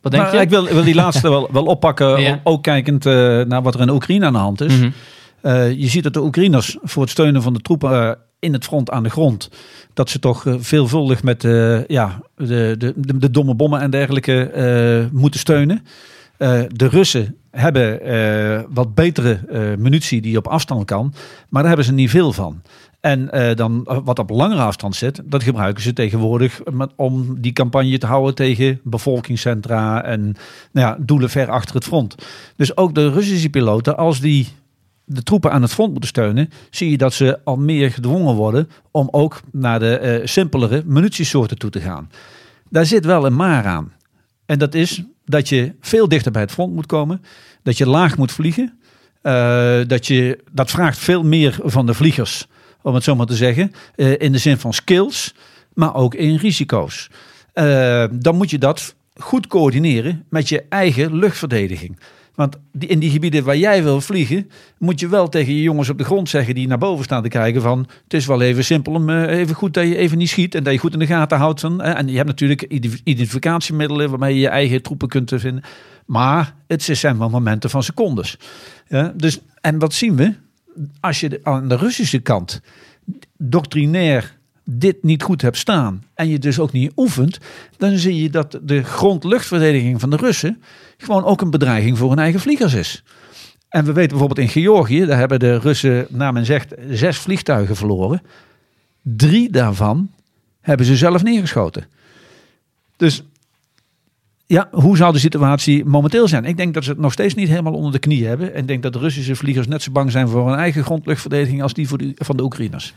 wat denk je? Ik wil, wil die laatste wel, wel oppakken, <laughs> ook kijkend uh, naar wat er in Oekraïne aan de hand is. Mm je ziet dat de Oekraïners voor het steunen van de troepen in het front aan de grond. Dat ze toch uh, veelvuldig met uh, ja, de, de, de, domme bommen en dergelijke uh, moeten steunen. de Russen hebben wat betere munitie die op afstand kan, maar daar hebben ze niet veel van. En dan wat op langere afstand zit, dat gebruiken ze tegenwoordig om die campagne te houden tegen bevolkingscentra en nou ja, doelen ver achter het front. Dus ook de Russische piloten, als die de troepen aan het front moeten steunen, zie je dat ze al meer gedwongen worden om ook naar de uh, simpelere munitiesoorten toe te gaan. Daar zit wel een maar aan. En dat is dat je veel dichter bij het front moet komen, dat je laag moet vliegen, uh, dat, je, dat vraagt veel meer van de vliegers, om het zo maar te zeggen, uh, in de zin van skills, maar ook in risico's. dan moet je dat goed coördineren met je eigen luchtverdediging. Want in die gebieden waar jij wil vliegen, moet je wel tegen je jongens op de grond zeggen die naar boven staan te kijken van het is wel even simpel om uh, even goed dat je even niet schiet en dat je goed in de gaten houdt. Van, en je hebt natuurlijk identificatiemiddelen waarmee je je eigen troepen kunt vinden. Maar het zijn wel momenten van secondes. Dus, en wat zien we? Als je aan de Russische kant doctrinair dit niet goed hebt staan en je dus ook niet oefent, dan zie je dat de grondluchtverdediging van de Russen gewoon ook een bedreiging voor hun eigen vliegers is. En we weten bijvoorbeeld in Georgië, daar hebben de Russen, naar men zegt, zes vliegtuigen verloren. Drie daarvan hebben ze zelf neergeschoten. Dus ja, hoe zou de situatie momenteel zijn? Ik denk dat ze het nog steeds niet helemaal onder de knie hebben. En denk dat de Russische vliegers net zo bang zijn voor hun eigen grondluchtverdediging als die van de Oekraïners.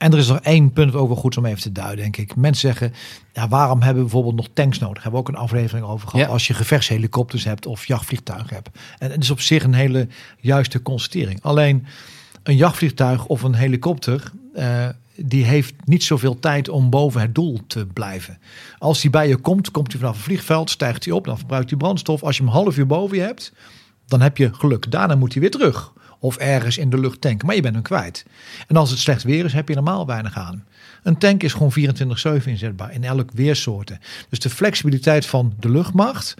En er is nog één punt ook wel goed om even te duiden, denk ik. Mensen zeggen, ja, waarom hebben we bijvoorbeeld nog tanks nodig? Hebben we ook een aflevering over gehad. Ja. Als je gevechtshelikopters hebt of jachtvliegtuigen hebt. En het is op zich een hele juiste constatering. Alleen een jachtvliegtuig of een helikopter, eh, die heeft niet zoveel tijd om boven het doel te blijven. Als die bij je komt, komt hij vanaf een vliegveld, stijgt hij op, dan verbruikt hij brandstof. Als je hem half uur boven je hebt, dan heb je geluk. Daarna moet hij weer terug. Of ergens in de lucht tanken, maar je bent hem kwijt. En als het slecht weer is, heb je normaal weinig aan. Een tank is gewoon 24-7 inzetbaar in elk weersoorten. Dus de flexibiliteit van de luchtmacht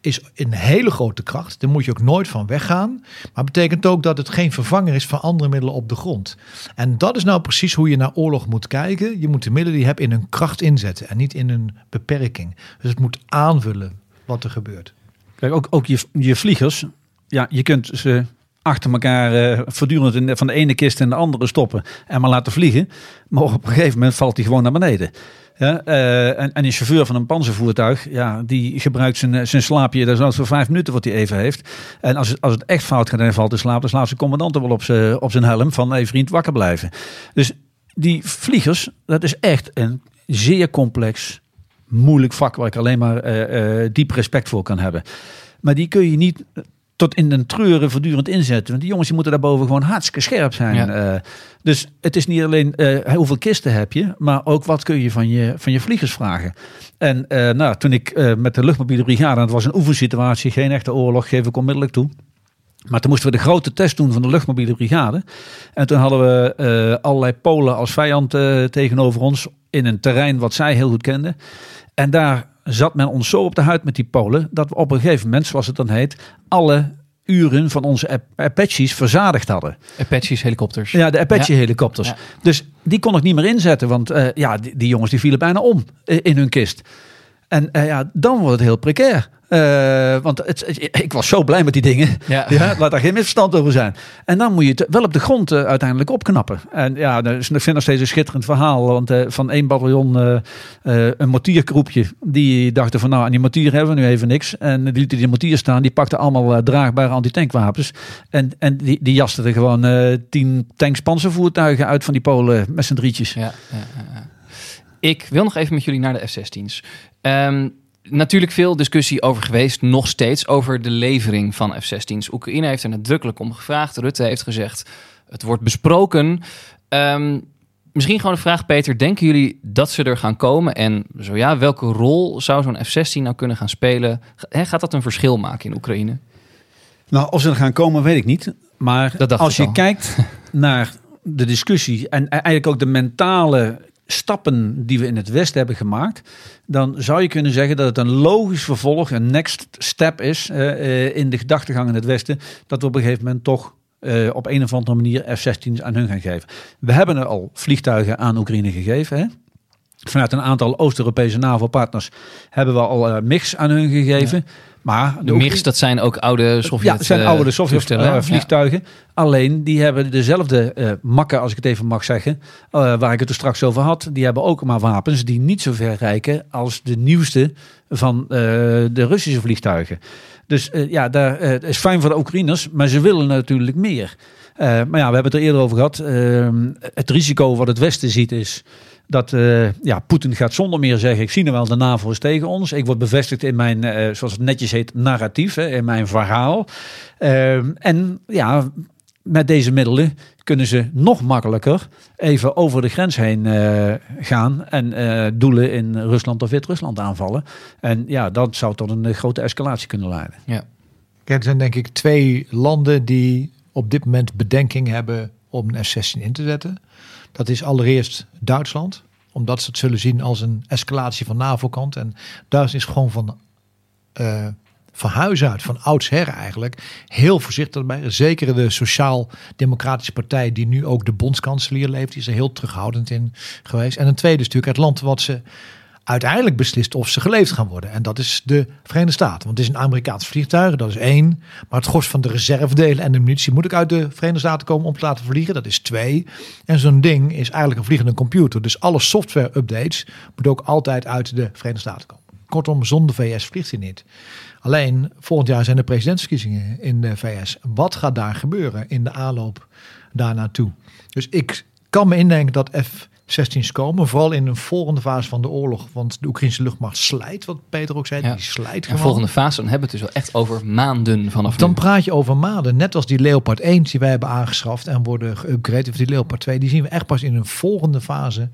is een hele grote kracht. Daar moet je ook nooit van weggaan. Maar betekent ook dat het geen vervanger is van andere middelen op de grond. En dat is nou precies hoe je naar oorlog moet kijken. Je moet de middelen die je hebt in hun kracht inzetten en niet in een beperking. Dus het moet aanvullen wat er gebeurt. Kijk, ook, ook je, je vliegers, ja, je kunt ze achter elkaar eh, voortdurend van de ene kist in de andere stoppen en maar laten vliegen. Maar op een gegeven moment valt hij gewoon naar beneden. Ja, eh, en, en een chauffeur van een panzervoertuig, ja, die gebruikt zijn, zijn slaapje, dat is nou voor vijf minuten wat hij even heeft. En als het, als het echt fout gaat en hij valt in slaap, dan slaapt zijn commandant er wel op zijn, op zijn helm van, hey vriend, wakker blijven. Dus die vliegers, dat is echt een zeer complex, moeilijk vak waar ik alleen maar eh, diep respect voor kan hebben. Maar die kun je niet tot in den treuren voortdurend inzetten. Want die jongens die moeten daarboven gewoon hartstikke scherp zijn. Ja. Eh, dus het is niet alleen eh, hoeveel kisten heb je, maar ook wat kun je van je, van je vliegers vragen. En eh, nou, toen ik met de luchtmobiele brigade, het was een oefensituatie, geen echte oorlog, geef ik onmiddellijk toe. Maar toen moesten we de grote test doen van de luchtmobiele brigade. En toen hadden we allerlei Polen als vijand tegenover ons in een terrein wat zij heel goed kenden. En daar zat men ons zo op de huid met die Polen dat we op een gegeven moment, zoals het dan heet, alle uren van onze Ap- Apaches verzadigd hadden. Apaches, helikopters. Ja, de Apache-helikopters. Ja. Dus die kon ik niet meer inzetten, want eh, ja, die, die jongens die vielen bijna om eh, in hun kist. En eh, ja, dan wordt het heel precair. Eh, want het, ik was zo blij met die dingen. Ja. Ja. laat daar geen misverstand over zijn. En dan moet je het wel op de grond eh, uiteindelijk opknappen. En ja, dat is, ik vind nog steeds een schitterend verhaal. Want eh, van één bataljon, een mortiergroepje, die dachten van nou, aan die mortier hebben we nu even niks. En die lieten die mortier staan, die pakten allemaal draagbare antitankwapens. En, en die, die jasten er gewoon tien tanks panzervoertuigen uit van die Polen met z'n drietjes. Ja. Ik wil nog even met jullie naar de F-16's. Ehm, natuurlijk veel discussie over geweest, nog steeds, over de levering van F-16's. Oekraïne heeft er nadrukkelijk om gevraagd. Rutte heeft gezegd, het wordt besproken. Ehm, misschien gewoon een vraag, Peter. Denken jullie dat ze er gaan komen? En zo ja, welke rol zou zo'n F-16 nou kunnen gaan spelen? Hè, gaat dat een verschil maken in Oekraïne? Nou, of ze er gaan komen, weet ik niet. Maar als je al. kijkt <laughs> naar de discussie en eigenlijk ook de mentale stappen die we in het Westen hebben gemaakt, dan zou je kunnen zeggen dat het een logisch vervolg, een next step is eh, eh, in de gedachtegang in het Westen, dat we op een gegeven moment toch eh, op een of andere manier F-16's aan hun gaan geven. We hebben er al vliegtuigen aan Oekraïne gegeven. Hè? Vanuit een aantal Oost-Europese NAVO-partners hebben we al eh, MIGs aan hun gegeven. Maar De MIGs, dat zijn ook oude Sovjet ja, zijn eh, oude eh, ja. vliegtuigen. Alleen die hebben dezelfde eh, makken, als ik het even mag zeggen, waar ik het er straks over had. Die hebben ook maar wapens die niet zo ver reiken als de nieuwste van de Russische vliegtuigen. Dus ja, daar het is fijn voor de Oekraïners, maar ze willen natuurlijk meer. Maar ja, we hebben het er eerder over gehad. Eh, het risico wat het Westen ziet is dat eh, ja, Poetin gaat zonder meer zeggen: Ik zie nou wel, de NAVO is tegen ons. Ik word bevestigd in mijn, eh, zoals het netjes heet, narratief, hè, in mijn verhaal. Ehm, en ja, met deze middelen kunnen ze nog makkelijker even over de grens heen eh, gaan en eh, doelen in Rusland of Wit-Rusland aanvallen. En ja, dat zou tot een eh, grote escalatie kunnen leiden. Ja. Kijk, er zijn denk ik twee landen die op dit moment bedenking hebben om een F-16 in te zetten. Dat is allereerst Duitsland, omdat ze het zullen zien als een escalatie van NAVO-kant. En Duitsland is gewoon van, eh, van huis uit, van oudsher eigenlijk, heel voorzichtig bij. Zeker de Sociaal-Democratische Partij, die nu ook de bondskanselier leeft, die is er heel terughoudend in geweest. En een tweede is natuurlijk het land wat ze uiteindelijk beslist of ze geleefd gaan worden. En dat is de Verenigde Staten. Want het is een Amerikaans vliegtuig, dat is één. Maar het gros van de reservedelen en de munitie moet ook uit de Verenigde Staten komen om te laten vliegen. Dat is twee. En zo'n ding is eigenlijk een vliegende computer. Dus alle software-updates moeten ook altijd uit de Verenigde Staten komen. Kortom, zonder VS vliegt hij niet. Alleen volgend jaar zijn de presidentsverkiezingen in de VS. Wat gaat daar gebeuren in de aanloop daar naartoe? Dus ik kan me indenken dat F-16's komen. Vooral in een volgende fase van de oorlog. Want de Oekraïnse luchtmacht slijt, wat Peter ook zei. Ja. Die slijt En gewoon. volgende fase, dan hebben we het dus wel echt over maanden vanaf Dan nu. praat je over maanden. Net als die Leopard 1 die wij hebben aangeschaft en worden geüpgrade. Of die Leopard 2. Die zien we echt pas in een volgende fase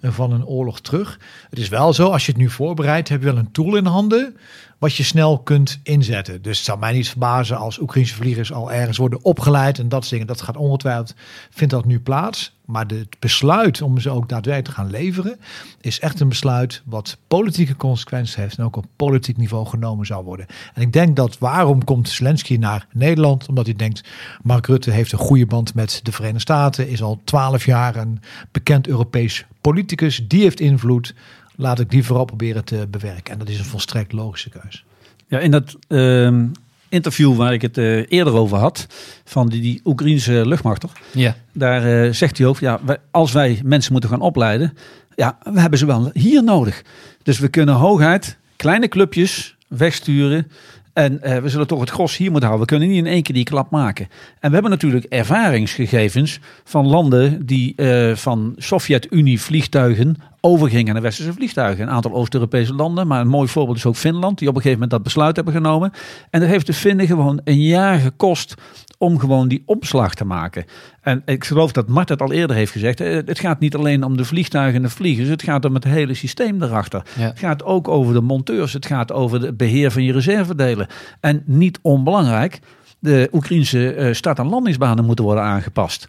eh, van een oorlog terug. Het is wel zo, als je het nu voorbereidt, heb je wel een tool in handen. Wat je snel kunt inzetten. Dus het zou mij niet verbazen als Oekraïnse vliegers al ergens worden opgeleid. En dat soort dingen. Dat gaat ongetwijfeld, vindt dat nu plaats. Maar het besluit om ze ook daadwerkelijk te gaan leveren. Is echt een besluit wat politieke consequenties heeft. En ook op politiek niveau genomen zou worden. En ik denk dat waarom komt Zelensky naar Nederland? Omdat hij denkt, Mark Rutte heeft een goede band met de Verenigde Staten. Is al twaalf jaar een bekend Europees politicus. Die heeft invloed. Laat ik die vooral proberen te bewerken. En dat is een volstrekt logische keus. Ja, in dat ehm, interview waar ik het eh, eerder over had, van die, die Oekraïnse luchtmachter, Ja. daar eh, zegt hij ook, ja, wij- als wij mensen moeten gaan opleiden, ja, we hebben ze wel hier nodig. Dus we kunnen hooguit kleine clubjes wegsturen en eh, we zullen toch het gros hier moeten houden. We kunnen niet in één keer die klap maken. En we hebben natuurlijk ervaringsgegevens van landen die eh, van Sovjet-Unie vliegtuigen overgingen naar westerse vliegtuigen. Een aantal Oost-Europese landen, maar een mooi voorbeeld is ook Finland, die op een gegeven moment dat besluit hebben genomen. En dat heeft de Finnen gewoon een jaar gekost om gewoon die omslag te maken. En ik geloof dat Mart het al eerder heeft gezegd. eh, Het gaat niet alleen om de vliegtuigen en de vliegers. Het gaat om het hele systeem erachter. Ja. Het gaat ook over de monteurs. Het gaat over het beheer van je reservedelen. En niet onbelangrijk, de Oekraïnse eh, start- en landingsbanen moeten worden aangepast.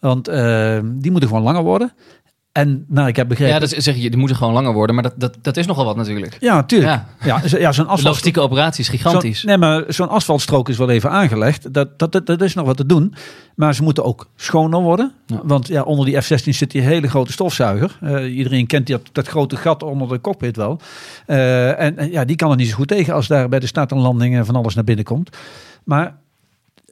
Want eh, die moeten gewoon langer worden. En nou, ik heb begrepen... Ja, dat is- zeg je, die moeten gewoon langer worden, maar dat, dat, dat is nogal wat natuurlijk. Ja, tuurlijk. Ja. Ja, zo- ja, zo'n <laughs> asfalt... logistieke operatie is gigantisch. Zo- nee, maar zo'n asfaltstrook is wel even aangelegd. Dat, dat, dat, dat is nog wat te doen. Maar ze moeten ook schoner worden. Ja. Want ja, onder die F-16 zit die hele grote stofzuiger. Eh, iedereen kent die, dat, grote gat onder de cockpit wel. Eh, en, ja, die kan er niet zo goed tegen als daar bij de start en landing van alles naar binnen komt. Maar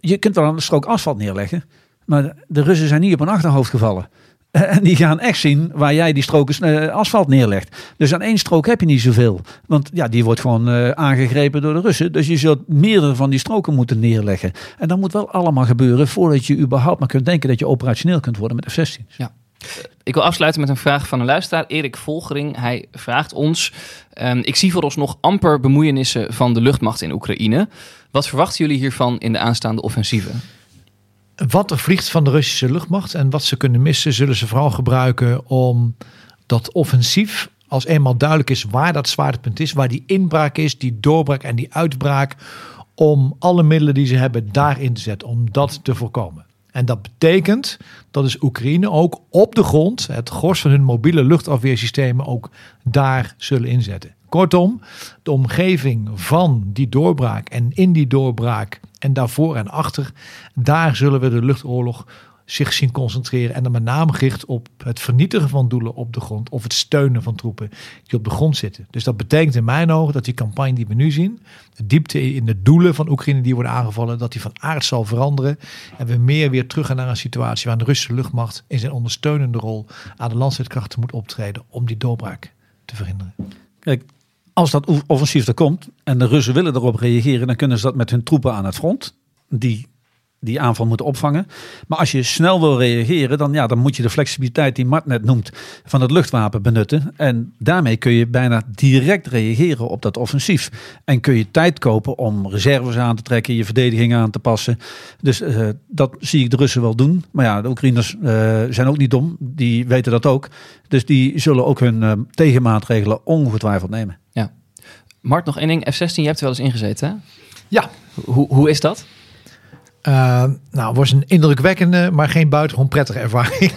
je kunt wel een strook asfalt neerleggen. Maar de Russen zijn niet op hun achterhoofd gevallen. En die gaan echt zien waar jij die stroken eh, asfalt neerlegt. Dus aan één strook heb je niet zoveel. Want ja, die wordt gewoon eh, aangegrepen door de Russen. Dus je zult meerdere van die stroken moeten neerleggen. En dat moet wel allemaal gebeuren voordat je überhaupt maar kunt denken dat je operationeel kunt worden met F-16's. Ik wil afsluiten met een vraag van een luisteraar, Erik Volgering. Hij vraagt ons: ehm, Ik zie vooralsnog amper bemoeienissen van de luchtmacht in Oekraïne. Wat verwachten jullie hiervan in de aanstaande offensieve? Wat er vliegt van de Russische luchtmacht en wat ze kunnen missen, zullen ze vooral gebruiken om dat offensief, als eenmaal duidelijk is waar dat zwaartepunt is, waar die inbraak is, die doorbraak en die uitbraak, om alle middelen die ze hebben daarin te zetten, om dat te voorkomen. En dat betekent dat is Oekraïne ook op de grond, het gros van hun mobiele luchtafweersystemen, ook daar zullen inzetten. Kortom, de omgeving van die doorbraak en in die doorbraak en daarvoor en achter, daar zullen we de luchtoorlog zich zien concentreren. En dan met name gericht op het vernietigen van doelen op de grond of het steunen van troepen die op de grond zitten. Dus dat betekent in mijn ogen dat die campagne die we nu zien, de diepte in de doelen van Oekraïne die worden aangevallen, dat die van aard zal veranderen. En we meer weer terug gaan naar een situatie waar de Russische luchtmacht in zijn ondersteunende rol aan de landstrijdkrachten moet optreden om die doorbraak te verhinderen. Kijk, als dat offensief er komt en de Russen willen erop reageren, dan kunnen ze dat met hun troepen aan het front. Die die aanval moeten opvangen. Maar als je snel wil reageren, dan, ja, dan moet je de flexibiliteit die Mart net noemt van het luchtwapen benutten. En daarmee kun je bijna direct reageren op dat offensief. En kun je tijd kopen om reserves aan te trekken, je verdediging aan te passen. Dus eh, dat zie ik de Russen wel doen. Maar ja, de Oekraïners eh, zijn ook niet dom. Die weten dat ook. Dus die zullen ook hun eh, tegenmaatregelen ongetwijfeld nemen. Ja. Mart, nog één ding. F-16, je hebt er wel eens ingezeten, hè? Ja. Hoe, hoe is dat? Uh, nou, het was een indrukwekkende, maar geen buitengewoon prettige ervaring.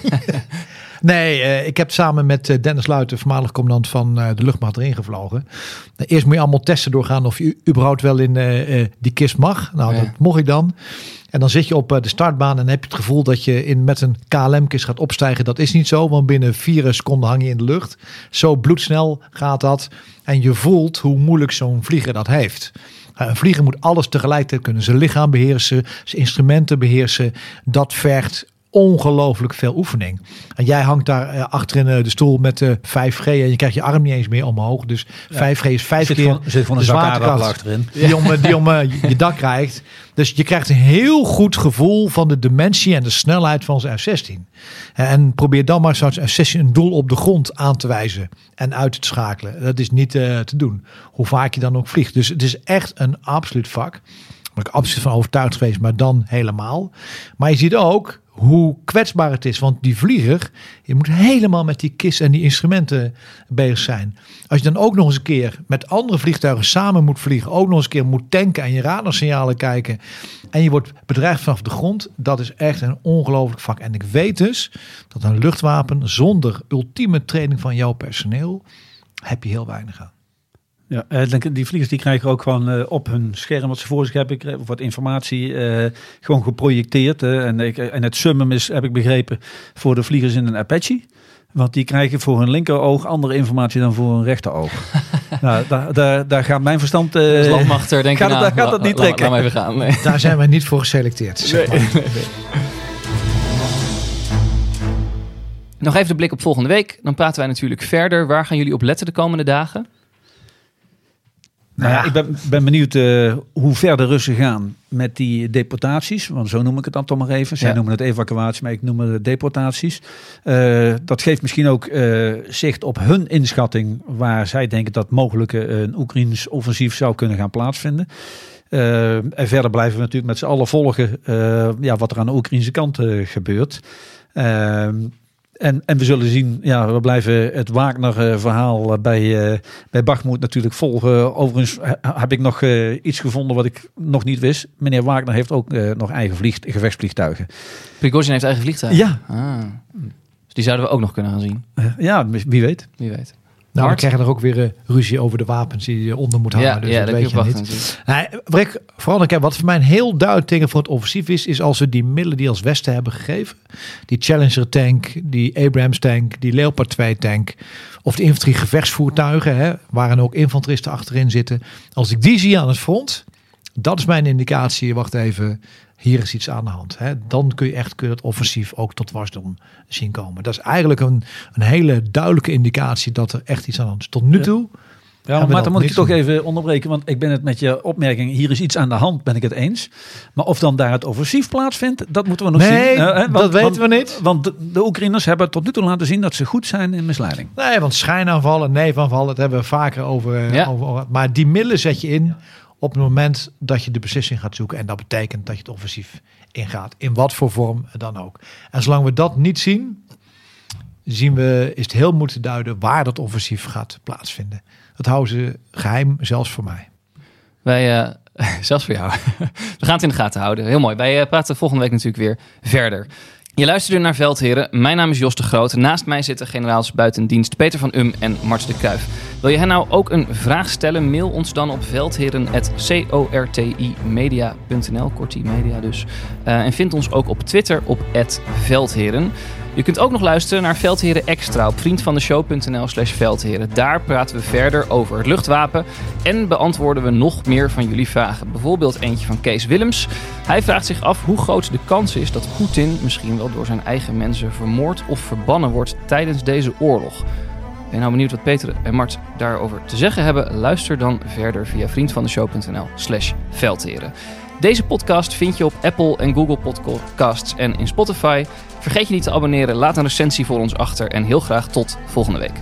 <laughs> nee, uh, ik heb samen met uh, Dennis Luiten, voormalig commandant van uh, de luchtmacht, erin gevlogen. Nou, eerst moet je allemaal testen doorgaan of je überhaupt wel in die kist mag. Nou, ja. dat mocht ik dan. En dan zit je op de startbaan en heb je het gevoel dat je in, met een KLM-kist gaat opstijgen. Dat is niet zo, want binnen vier seconden hang je in de lucht. Zo bloedsnel gaat dat. En je voelt hoe moeilijk zo'n vlieger dat heeft. Een vlieger moet alles tegelijkertijd kunnen. Zijn lichaam beheersen, zijn instrumenten beheersen. Dat vergt ongelooflijk veel oefening. En jij hangt daar eh, achter in eh, de stoel met de 5G en je krijgt je arm niet eens meer omhoog. Dus 5G is vijf Zit keer zit gewoon een de zwaartekracht achterin. Die om, eh, die om eh, je- dak krijgt. Dus je krijgt een heel goed gevoel van de dimensie en de snelheid van zijn F-16. En probeer dan maar zo'n F-16 een doel op de grond aan te wijzen en uit te schakelen. Dat is niet eh, te doen, hoe vaak je dan ook vliegt. Dus het is echt een absoluut vak. Waar ik absoluut van overtuigd geweest, maar dan helemaal. Maar je ziet ook hoe kwetsbaar het is. Want die vlieger, je moet helemaal met die kist en die instrumenten bezig zijn. Als je dan ook nog eens een keer met andere vliegtuigen samen moet vliegen, ook nog eens een keer moet tanken en je radarsignalen kijken. En je wordt bedreigd vanaf de grond. Dat is echt een ongelooflijk vak. En ik weet dus dat een luchtwapen zonder ultieme training van jouw personeel, heb je heel weinig aan. Ja, eh, denk- die vliegers die krijgen ook gewoon eh, op hun scherm wat ze voor zich hebben, of wat informatie eh, gewoon geprojecteerd. en, ik, en het summum is, heb ik begrepen, voor de vliegers in een Apache. Want die krijgen voor hun linkeroog andere informatie dan voor hun rechteroog. <laughs> nou, daar, daar, daar gaat mijn verstand... eh, Als landmachter denk gaat het- nou, daar gaat la- niet la- trekken. Even gaan. Nee. Daar zijn wij niet voor geselecteerd. Zeg maar. <laughs> Nog even de blik op volgende week. Dan praten wij natuurlijk verder. Waar gaan jullie op letten de komende dagen? Nou ja, ik ben, ben benieuwd eh, hoe ver de Russen gaan met die deportaties. Want zo noem ik het dan toch maar even. Zij Ja. noemen het evacuatie, maar ik noem het deportaties. Eh, dat geeft misschien ook eh, zicht op hun inschatting... waar zij denken dat mogelijk een Oekraïns offensief zou kunnen gaan plaatsvinden. En verder blijven we natuurlijk met z'n allen volgen ja, wat er aan de Oekraïnse kant gebeurt. En, en we zullen zien, ja, we blijven het Wagner-verhaal eh, bij, eh bij Bachmoed natuurlijk volgen. Overigens heb ik nog eh, iets gevonden wat ik nog niet wist. Meneer Wagner heeft ook nog eigen vlieg, gevechtsvliegtuigen. Prigozhin heeft eigen vliegtuig. Ja. Ah. Dus die zouden we ook nog kunnen gaan zien. Ja, wie weet. Wie weet. Nou, dan Mart? krijg je er ook weer eh, ruzie over de wapens die je onder moet hangen. Ja, dus ja, dat weet je niet. Nee, wat ik vooral denk, wat voor mij een heel duidelijk teken voor het offensief is, is als we die middelen die als Westen hebben gegeven, die Challenger tank, die Abrams tank, die Leopard 2 tank, of de infanterie gevechtsvoertuigen, hè, waarin ook infanteristen achterin zitten. Als ik die zie aan het front, dat is mijn indicatie. Wacht even, hier is iets aan de hand. Hè. Dan kun je echt kun je het offensief ook tot wasdom zien komen. Dat is eigenlijk een, een hele duidelijke indicatie dat er echt iets aan de hand is. Tot nu toe. Ja, maar dan moet ik je toch even onderbreken, want ik ben het met je opmerking, hier is iets aan de hand, ben ik het eens. Maar of dan daar het offensief plaatsvindt, dat moeten we nog Nee, zien. Hè, dat weten we niet. Want de, de Oekraïners hebben tot nu toe laten zien dat ze goed zijn in misleiding. Nee, want schijnaanvallen, neevaanvallen, dat hebben we vaker over, Ja. over, over- Maar die middelen zet je in op het moment dat je de beslissing gaat zoeken. En dat betekent dat je het offensief ingaat. In wat voor vorm dan ook. En zolang we dat niet zien, zien we, is het heel te duiden waar dat offensief gaat plaatsvinden. Dat houden ze geheim, zelfs voor mij. Wij, eh, <laughs> zelfs voor jou. <laughs> We gaan het in de gaten houden. Heel mooi. Wij eh, praten volgende week natuurlijk weer verder. Je luisterde naar Veldheren. Mijn naam is Jos de Groot. Naast mij zitten generaals buitendienst Peter van Um en Mart de Kruif. Wil je hen nou ook een vraag stellen? Mail ons dan op veldheren.cortimedia.nl. Kortie media dus. Eh, en vind ons ook op Twitter op @veldheren. Je kunt ook nog luisteren naar Veldheren Extra op vriendvandeshow.nl slash veldheren. Daar praten we verder over het luchtwapen en beantwoorden we nog meer van jullie vragen. Bijvoorbeeld eentje van Kees Willems. Hij vraagt zich af hoe groot de kans is dat Poetin misschien wel door zijn eigen mensen vermoord of verbannen wordt tijdens deze oorlog. Ben je nou benieuwd wat Peter en Mart daarover te zeggen hebben? Luister dan verder via vriendvandeshow.nl slash veldheren. Deze podcast vind je op Apple en Google Podcasts en in Spotify. Vergeet je niet te abonneren, laat een recensie voor ons achter en heel graag tot volgende week.